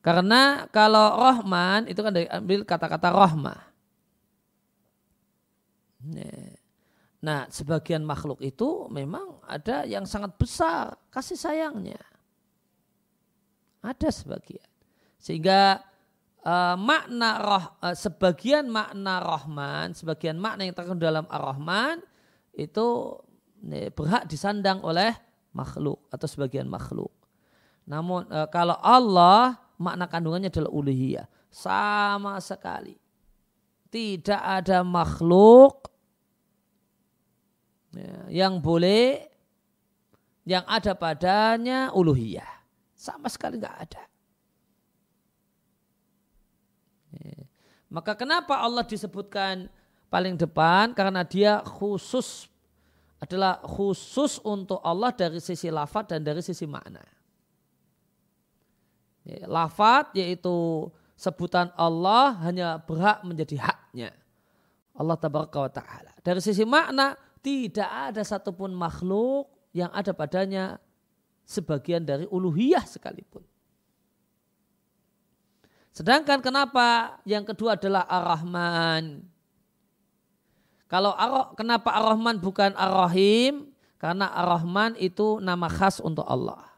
A: Karena kalau Rahman itu kan diambil kata-kata rahmah. Nah, sebagian makhluk itu memang ada yang sangat besar kasih sayangnya. Ada sebagian. Sehingga uh, makna roh, uh, sebagian makna Rahman, sebagian makna yang terkandung dalam Ar-Rahman itu nih, berhak disandang oleh makhluk atau sebagian makhluk. Namun uh, kalau Allah makna kandungannya adalah uluhiyah. Sama sekali. Tidak ada makhluk ya, yang boleh yang ada padanya uluhiyah. Sama sekali nggak ada. Ya. Maka kenapa Allah disebutkan paling depan? Karena dia khusus adalah khusus untuk Allah dari sisi lafat dan dari sisi makna. Ya, lafat yaitu sebutan Allah hanya berhak menjadi haknya. Allah tabaraka wa ta'ala. Dari sisi makna tidak ada satupun makhluk yang ada padanya sebagian dari uluhiyah sekalipun. Sedangkan kenapa yang kedua adalah Ar-Rahman. Kalau Ar kenapa Ar-Rahman bukan Ar-Rahim? Karena Ar-Rahman itu nama khas untuk Allah.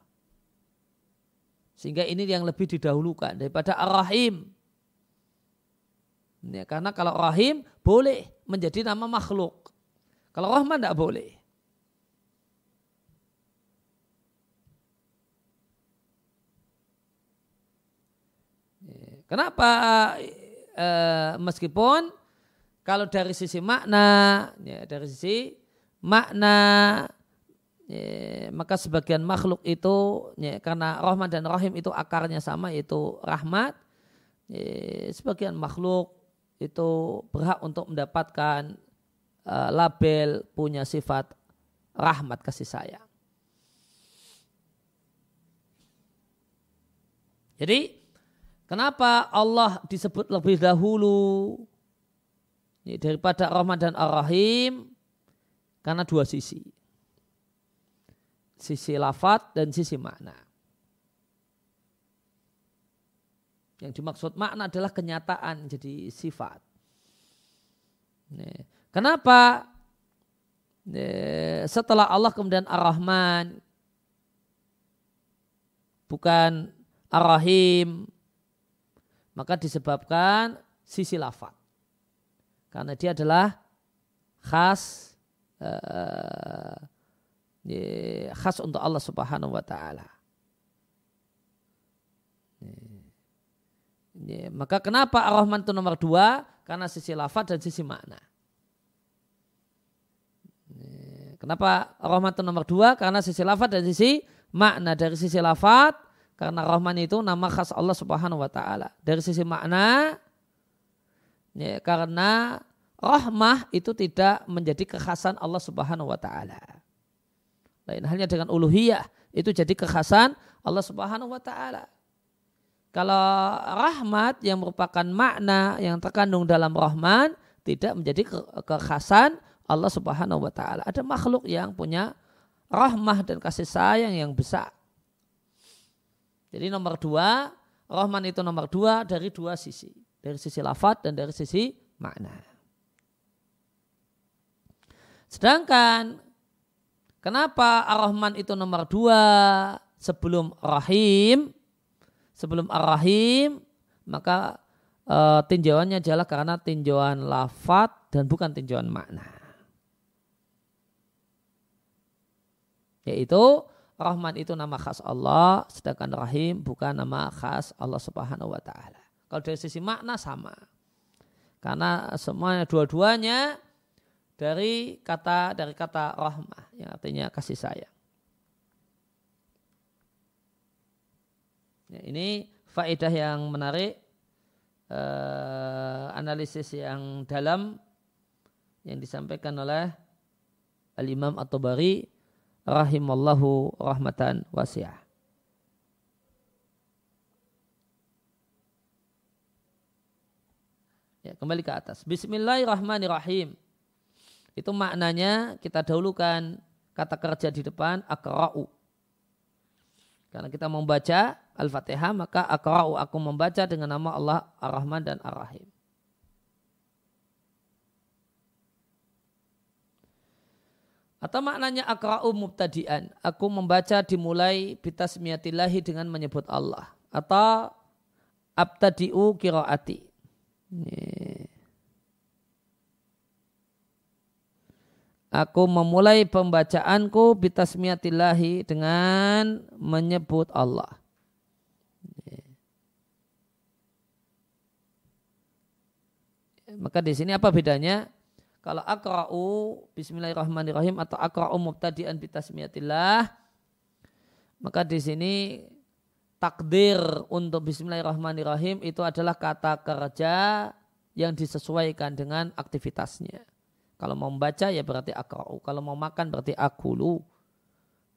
A: Sehingga ini yang lebih didahulukan daripada Ar-Rahim. Ya, karena kalau Rahim boleh menjadi nama makhluk. Kalau Rahman tidak boleh. Ya, kenapa e, meskipun kalau dari sisi makna, ya, dari sisi makna, ya, maka sebagian makhluk itu ya, karena rahman dan rahim itu akarnya sama yaitu rahmat. Ya, sebagian makhluk itu berhak untuk mendapatkan uh, label punya sifat rahmat kasih sayang. Jadi kenapa Allah disebut lebih dahulu daripada rahman dan ar-rahim? Karena dua sisi sisi lafat dan sisi makna. Yang dimaksud makna adalah kenyataan jadi sifat. Kenapa setelah Allah kemudian Ar-Rahman bukan Ar-Rahim maka disebabkan sisi lafat. Karena dia adalah khas uh, khas untuk Allah Subhanahu wa taala. Maka kenapa Ar-Rahman itu nomor dua? Karena sisi lafaz dan sisi makna. Kenapa Ar-Rahman itu nomor dua? Karena sisi lafaz dan sisi makna. Dari sisi lafaz, karena Rahman itu nama khas Allah Subhanahu wa taala. Dari sisi makna, ya, karena rahmah itu tidak menjadi kekhasan Allah Subhanahu wa taala. Lain halnya dengan uluhiyah itu jadi kekhasan Allah Subhanahu wa taala. Kalau rahmat yang merupakan makna yang terkandung dalam rahman tidak menjadi kekhasan Allah Subhanahu wa taala. Ada makhluk yang punya rahmah dan kasih sayang yang besar. Jadi nomor dua, rahman itu nomor dua dari dua sisi. Dari sisi lafat dan dari sisi makna. Sedangkan Kenapa Ar-Rahman itu nomor dua sebelum Rahim? Sebelum Ar-Rahim, maka e, tinjauannya adalah karena tinjauan lafat dan bukan tinjauan makna. Yaitu Rahman itu nama khas Allah, sedangkan Rahim bukan nama khas Allah Subhanahu wa taala. Kalau dari sisi makna sama. Karena semuanya dua-duanya dari kata dari kata rahmah yang artinya kasih sayang. Ya, ini faedah yang menarik, uh, analisis yang dalam yang disampaikan oleh Al-Imam At-Tabari rahimallahu rahmatan wasi'ah. Ya, kembali ke atas. Bismillahirrahmanirrahim. Itu maknanya kita dahulukan kata kerja di depan akra'u. Karena kita membaca Al-Fatihah maka akra'u aku membaca dengan nama Allah Ar-Rahman dan Ar-Rahim. Atau maknanya akra'u mubtadi'an. Aku membaca dimulai bitasmiyatillahi dengan menyebut Allah. Atau abtadi'u kiraati. Ini. Aku memulai pembacaanku bitasmiyatillahi dengan menyebut Allah. Maka di sini apa bedanya? Kalau akra'u bismillahirrahmanirrahim atau akra'u mubtadi'an bitasmiyatillah maka di sini takdir untuk bismillahirrahmanirrahim itu adalah kata kerja yang disesuaikan dengan aktivitasnya. Kalau mau membaca ya berarti akra'u. Kalau mau makan berarti akulu.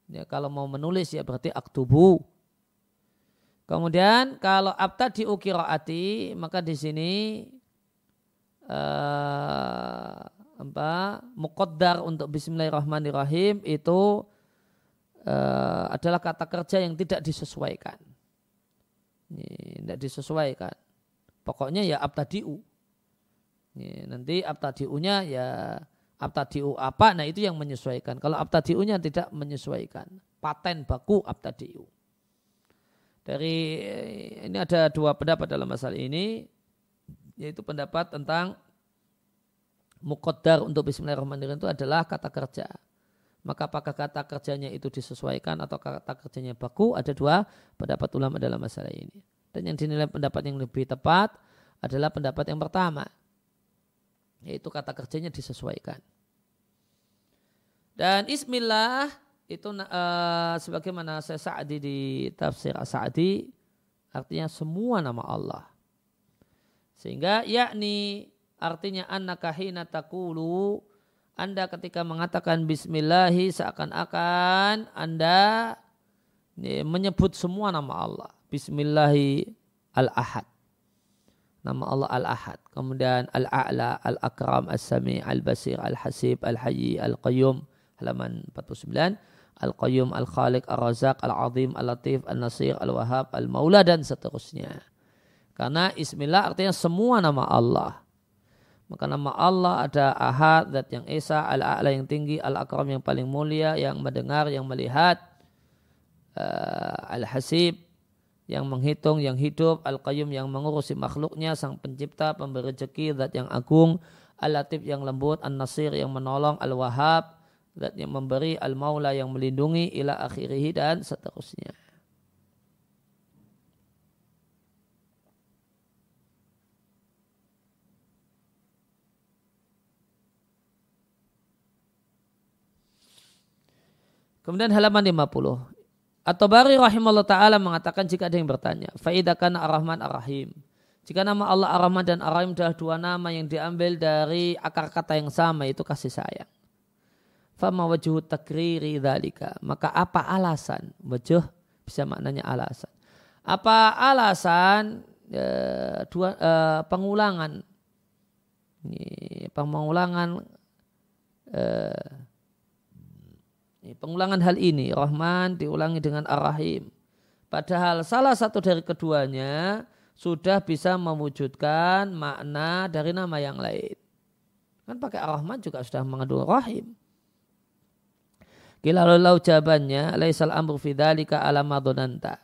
A: Ya, kalau mau menulis ya berarti aktubu. Kemudian kalau di ukiraati maka di sini uh, apa muqaddar untuk bismillahirrahmanirrahim itu uh, adalah kata kerja yang tidak disesuaikan. Tidak disesuaikan. Pokoknya ya abtadi'u. Ya, nanti abtadi'unya ya abtadi'u apa, nah itu yang menyesuaikan. Kalau abtadi'unya tidak menyesuaikan. Paten baku abtadi'u. Dari ini ada dua pendapat dalam masalah ini, yaitu pendapat tentang mukodar untuk Bismillahirrahmanirrahim itu adalah kata kerja. Maka apakah kata kerjanya itu disesuaikan atau kata kerjanya baku? Ada dua pendapat ulama dalam masalah ini. Dan yang dinilai pendapat yang lebih tepat adalah pendapat yang pertama yaitu kata kerjanya disesuaikan. Dan ismillah itu uh, sebagaimana saya Sa'di di tafsir Sa'di artinya semua nama Allah. Sehingga yakni artinya annaka hina taqulu anda ketika mengatakan bismillahi seakan-akan Anda menyebut semua nama Allah. Bismillahi al-ahad. Nama Allah al-ahad. Kemudian al-a'la, al-akram, al-sami, al-basir, al-hasib, al-hayyi, al-qayyum. Halaman 49 Al-Qayyum, Al-Khaliq, Al-Razak, Al-Azim, Al-Latif, Al-Nasir, Al-Wahab, Al-Maula dan seterusnya. Karena Ismillah artinya semua nama Allah. Maka nama Allah ada Ahad, Zat yang Esa, Al-A'la yang tinggi, Al-Akram yang paling mulia, yang mendengar, yang melihat, uh, Al-Hasib yang menghitung, yang hidup, Al-Qayyum yang mengurusi makhluknya, Sang Pencipta, Pemberi rezeki, Zat yang agung, Al-Latif yang lembut, An-Nasir yang menolong, Al-Wahab zat yang memberi al-maula yang melindungi ila akhirih dan seterusnya. Kemudian halaman 50. Atau bari rahimahullah ta'ala mengatakan jika ada yang bertanya. Faidakan ar-Rahman ar-Rahim. Jika nama Allah ar-Rahman dan ar-Rahim adalah dua nama yang diambil dari akar kata yang sama itu kasih sayang. Fama wajuh takriri dhalika. Maka apa alasan? Wajuh bisa maknanya alasan. Apa alasan e, dua, e, pengulangan ini, pengulangan e, pengulangan hal ini Rahman diulangi dengan Ar-Rahim. Padahal salah satu dari keduanya sudah bisa mewujudkan makna dari nama yang lain. Kan pakai Ar-Rahman juga sudah mengandung Rahim. Kila lalu jawabannya, laisal amru fidalika ala madonanta.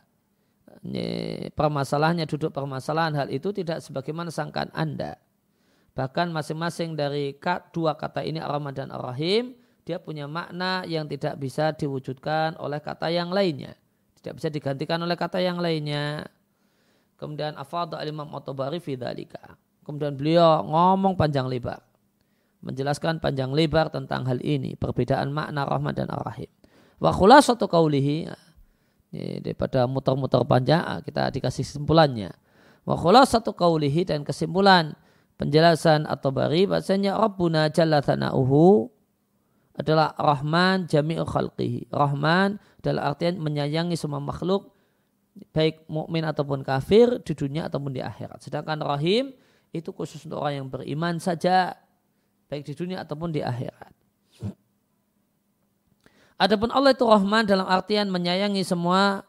A: Permasalahannya duduk permasalahan hal itu tidak sebagaimana sangkaan Anda. Bahkan masing-masing dari dua kata ini Ar-Rahman dan Ar-Rahim, dia punya makna yang tidak bisa diwujudkan oleh kata yang lainnya. Tidak bisa digantikan oleh kata yang lainnya. Kemudian afadha al-imam Otobari fidalika. Kemudian beliau ngomong panjang lebar menjelaskan panjang lebar tentang hal ini, perbedaan makna rahmat dan ar-rahim. Wa khulasatu qawlihi daripada muter-muter panjang ah, kita dikasih kesimpulannya. Wa khulasatu qawlihi dan kesimpulan penjelasan atau bari bahasanya Rabbuna jalla thana'uhu adalah Rahman jami'u khalqihi. Rahman adalah artian menyayangi semua makhluk baik mukmin ataupun kafir di dunia ataupun di akhirat. Sedangkan Rahim itu khusus untuk orang yang beriman saja baik di dunia ataupun di akhirat. Adapun Allah itu Rahman dalam artian menyayangi semua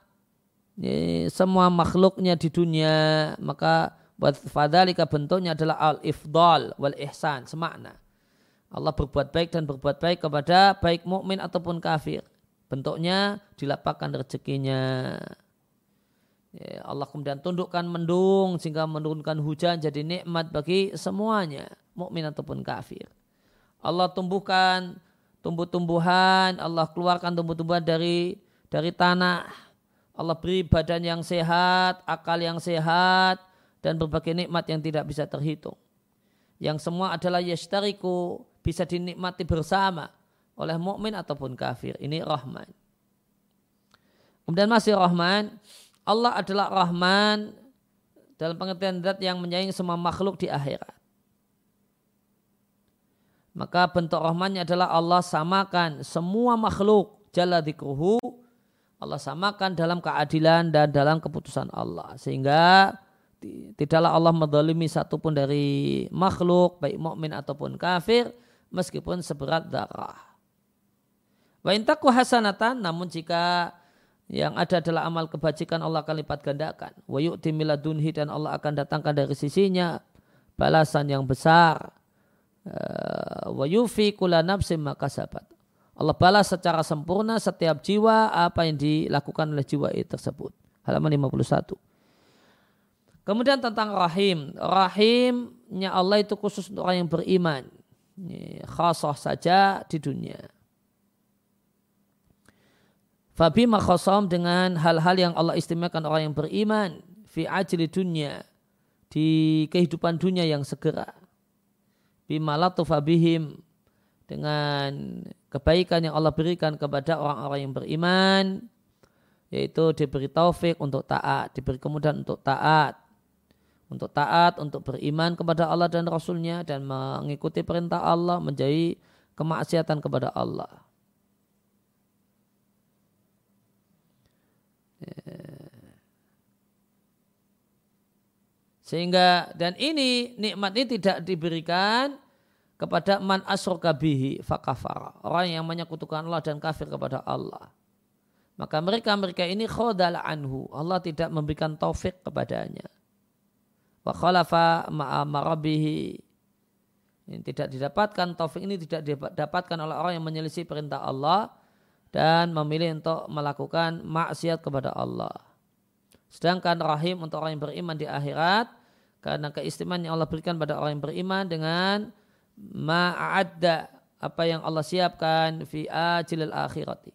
A: semua makhluknya di dunia, maka buat fadalika bentuknya adalah al-ifdal wal ihsan, semakna. Allah berbuat baik dan berbuat baik kepada baik mukmin ataupun kafir. Bentuknya dilapakkan rezekinya. Ya, Allah kemudian tundukkan mendung sehingga menurunkan hujan jadi nikmat bagi semuanya mukmin ataupun kafir. Allah tumbuhkan tumbuh-tumbuhan, Allah keluarkan tumbuh-tumbuhan dari dari tanah. Allah beri badan yang sehat, akal yang sehat, dan berbagai nikmat yang tidak bisa terhitung. Yang semua adalah yashtariku, bisa dinikmati bersama oleh mukmin ataupun kafir. Ini Rahman. Kemudian masih Rahman, Allah adalah Rahman dalam pengertian zat yang menyayangi semua makhluk di akhirat. Maka bentuk rahmannya adalah Allah samakan semua makhluk jalla dikruhu. Allah samakan dalam keadilan dan dalam keputusan Allah. Sehingga tidaklah Allah mendolimi satupun dari makhluk baik mukmin ataupun kafir meskipun seberat darah. Wa intaku hasanatan namun jika yang ada adalah amal kebajikan Allah akan lipat gandakan. Wa yu'ti miladunhi dan Allah akan datangkan dari sisinya balasan yang besar Eh, wa yufi kula nafsim makasabat. Allah balas secara sempurna setiap jiwa apa yang dilakukan oleh jiwa itu tersebut. Halaman 51. Kemudian tentang rahim. Rahimnya Allah itu khusus untuk orang yang beriman. Khasah saja di dunia. Fabi makhosam dengan hal-hal yang Allah istimewakan orang yang beriman. Fi ajli dunia. Di kehidupan dunia yang segera bima latufa bihim dengan kebaikan yang Allah berikan kepada orang-orang yang beriman yaitu diberi taufik untuk taat, diberi kemudahan untuk taat, untuk taat, untuk beriman kepada Allah dan Rasulnya dan mengikuti perintah Allah menjadi kemaksiatan kepada Allah. Sehingga dan ini nikmat ini tidak diberikan kepada man asroka bihi fakafara. Orang yang menyekutukan Allah dan kafir kepada Allah. Maka mereka-mereka ini khodal anhu. Allah tidak memberikan taufik kepadanya. Wa khalafa ma'amarabihi. Ini tidak didapatkan, taufik ini tidak didapatkan oleh orang yang menyelisih perintah Allah dan memilih untuk melakukan maksiat kepada Allah. Sedangkan rahim untuk orang yang beriman di akhirat karena keistimewaan yang Allah berikan pada orang yang beriman dengan ma'adda apa yang Allah siapkan fi ajilil akhirati.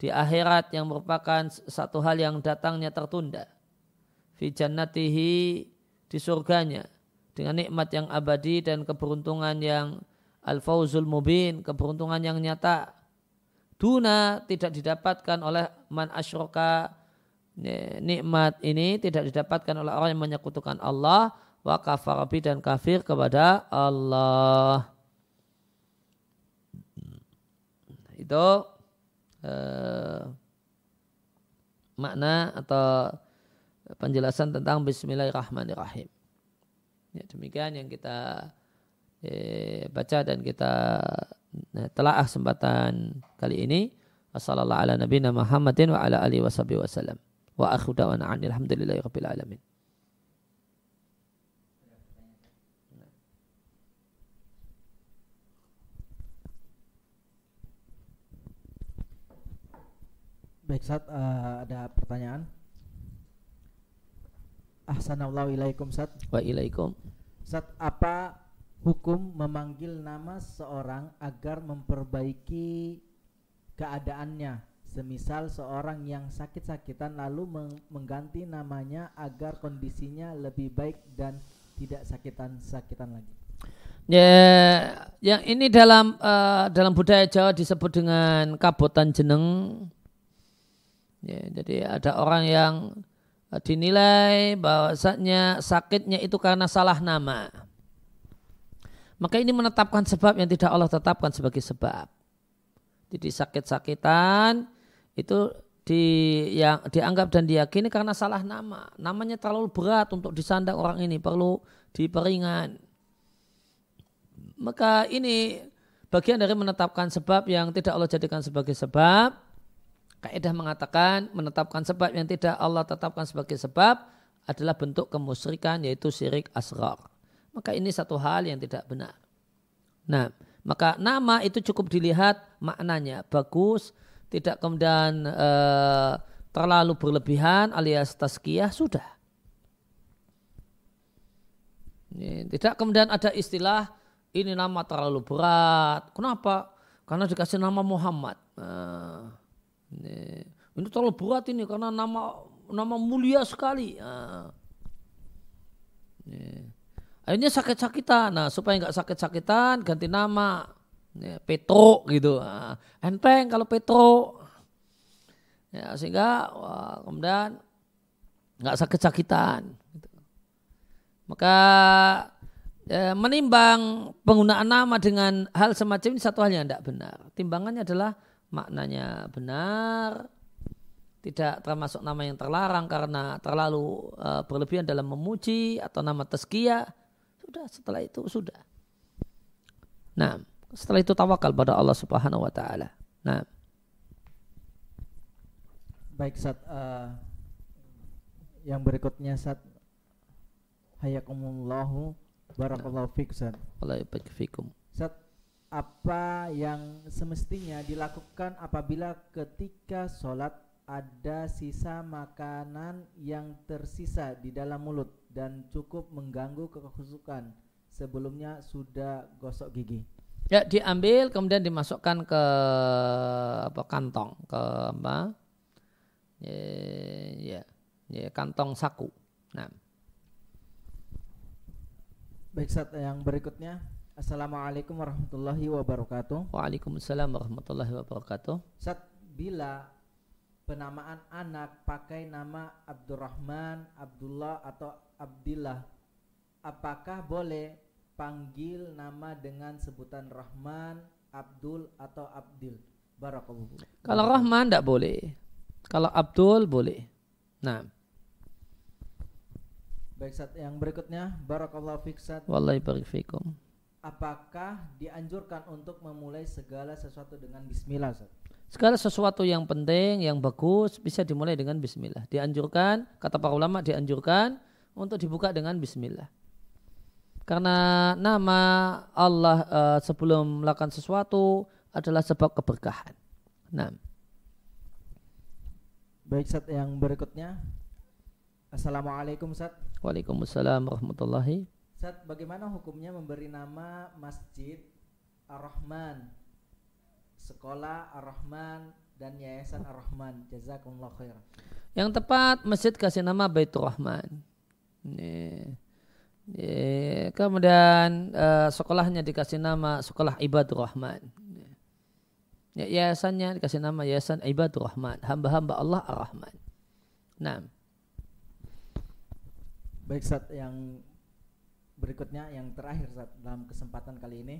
A: Di akhirat yang merupakan satu hal yang datangnya tertunda. Fi jannatihi di surganya dengan nikmat yang abadi dan keberuntungan yang al-fauzul mubin, keberuntungan yang nyata. Duna tidak didapatkan oleh man asyroka nikmat ini tidak didapatkan oleh orang yang menyekutukan Allah wa kafarabi dan kafir kepada Allah. Itu eh, makna atau penjelasan tentang Bismillahirrahmanirrahim. Ya, demikian yang kita eh, baca dan kita eh, telah kesempatan kali ini. Wassalamualaikum warahmatullahi wabarakatuh. Wa da'wana.
B: Baik, saat uh, eh, ada pertanyaan. Ahsanallahu ilaikum Sat.
A: Wa ilaikum.
B: Sat, apa hukum memanggil nama seorang agar memperbaiki keadaannya Semisal seorang yang sakit-sakitan lalu mengganti namanya agar kondisinya lebih baik dan tidak sakitan-sakitan lagi.
A: Ya, yang ini dalam uh, dalam budaya Jawa disebut dengan kabotan jeneng. Ya, jadi ada orang yang dinilai bahwasanya sakitnya itu karena salah nama. Maka ini menetapkan sebab yang tidak Allah tetapkan sebagai sebab. Jadi sakit-sakitan itu di yang dianggap dan diyakini karena salah nama. Namanya terlalu berat untuk disandang orang ini, perlu diperingan. Maka ini bagian dari menetapkan sebab yang tidak Allah jadikan sebagai sebab. Kaidah mengatakan menetapkan sebab yang tidak Allah tetapkan sebagai sebab adalah bentuk kemusyrikan yaitu syirik asrar. Maka ini satu hal yang tidak benar. Nah, maka nama itu cukup dilihat maknanya bagus, tidak kemudian uh, terlalu berlebihan alias taskiyah sudah. Ini, tidak kemudian ada istilah ini nama terlalu berat. Kenapa? Karena dikasih nama Muhammad. Nah, ini, ini terlalu berat ini karena nama nama mulia sekali. Nah, ini. Akhirnya sakit-sakitan. Nah, supaya nggak sakit-sakitan ganti nama ya, Petro gitu nah, enteng kalau Petro ya sehingga wah, kemudian nggak sakit-sakitan maka ya, menimbang penggunaan nama dengan hal semacam ini satu hal yang tidak benar timbangannya adalah maknanya benar tidak termasuk nama yang terlarang karena terlalu uh, berlebihan dalam memuji atau nama tezkiyah sudah setelah itu sudah nah setelah itu tawakal pada Allah Subhanahu wa taala. Nah.
B: Baik Sat uh, yang berikutnya Sat Hayakumullahu barakallahu fik Sat.
A: Allah fikum.
B: Apa yang semestinya dilakukan apabila ketika sholat ada sisa makanan yang tersisa di dalam mulut dan cukup mengganggu kekhusukan sebelumnya sudah gosok gigi.
A: Ya diambil kemudian dimasukkan ke apa kantong ke apa? Ya, ya, ya kantong saku. Nah.
B: Baik saat yang berikutnya Assalamualaikum warahmatullahi wabarakatuh.
A: Waalaikumsalam warahmatullahi wabarakatuh.
B: Saat bila penamaan anak pakai nama Abdurrahman, Abdullah atau Abdillah, apakah boleh panggil nama dengan sebutan Rahman, Abdul atau Abdil? Barakallahu.
A: Kalau Rahman tidak boleh. Kalau Abdul boleh. Nah.
B: Baik, Sat. Yang berikutnya, Barakallahu fiik, Sat.
A: Wallahi barik fikum.
B: Apakah dianjurkan untuk memulai segala sesuatu dengan bismillah, Sat?
A: Segala sesuatu yang penting, yang bagus bisa dimulai dengan bismillah. Dianjurkan, kata para ulama dianjurkan untuk dibuka dengan bismillah. Karena nama Allah uh, sebelum melakukan sesuatu adalah sebab keberkahan. Nah.
B: Baik, Sat, yang berikutnya. Assalamualaikum, Sat.
A: Waalaikumsalam warahmatullahi.
B: Sat, bagaimana hukumnya memberi nama masjid Ar-Rahman, sekolah Ar-Rahman dan yayasan Ar-Rahman? Jazakumullah khair.
A: Yang tepat masjid kasih nama Baitur Rahman. Ini. Kemudian uh, sekolahnya dikasih nama sekolah Ibadur Rahman. Ya, yayasannya dikasih nama Yayasan Ibadur Rahman, hamba-hamba Allah Ar-Rahman. Nah.
B: Baik saat yang berikutnya yang terakhir saat dalam kesempatan kali ini.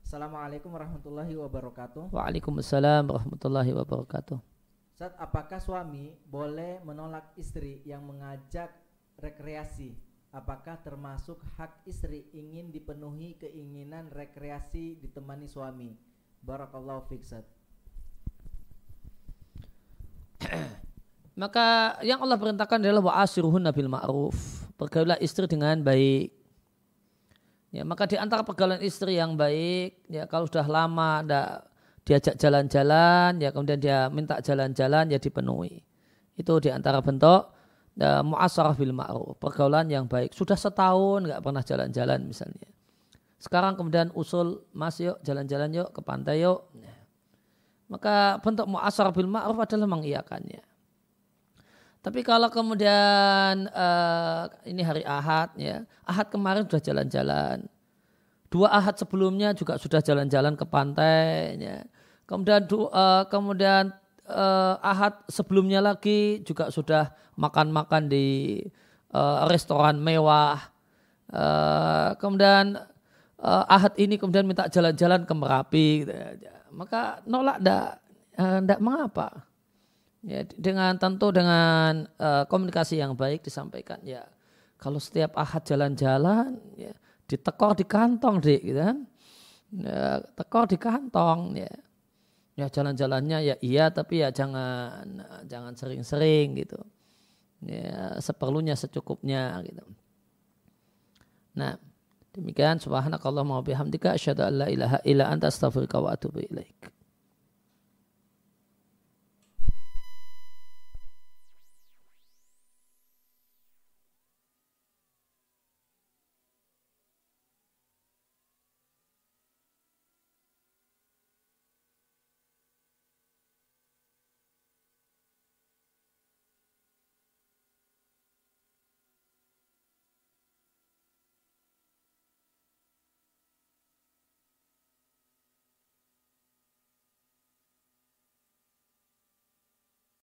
B: Assalamualaikum warahmatullahi wabarakatuh.
A: Waalaikumsalam warahmatullahi wabarakatuh.
B: Saat apakah suami boleh menolak istri yang mengajak rekreasi? Apakah termasuk hak istri ingin dipenuhi keinginan rekreasi ditemani suami? Barakallahu fiksat.
A: Maka yang Allah perintahkan adalah wa asiruhunna bil ma'ruf. Pergaulah istri dengan baik. Ya, maka di antara pergaulan istri yang baik, ya kalau sudah lama ada diajak jalan-jalan, ya kemudian dia minta jalan-jalan, ya dipenuhi. Itu di antara bentuk ya, muasarah bil ma'ruf, pergaulan yang baik. Sudah setahun nggak pernah jalan-jalan misalnya. Sekarang kemudian usul mas yuk jalan-jalan yuk ke pantai yuk. Maka bentuk mu'asar bil ma'ruf adalah mengiyakannya. Tapi kalau kemudian uh, ini hari Ahad ya, Ahad kemarin sudah jalan-jalan. Dua Ahad sebelumnya juga sudah jalan-jalan ke pantai ya. Kemudian uh, kemudian uh, Ahad sebelumnya lagi juga sudah makan-makan di uh, restoran mewah. Uh, kemudian uh, ahad ini kemudian minta jalan-jalan ke Merapi, gitu ya. maka nolak ndak ndak mengapa. Ya, dengan tentu dengan uh, komunikasi yang baik disampaikan ya. Kalau setiap ahad jalan-jalan ya ditekor di kantong deh gitu kan. Ya, tekor di kantong ya. Ya jalan-jalannya ya iya tapi ya jangan jangan sering-sering gitu. Ya seperlunya secukupnya gitu. Nah, Demikian subhanakallahumma wa bihamdika asyhadu an la ilaha illa anta astaghfiruka wa atubu ilaik.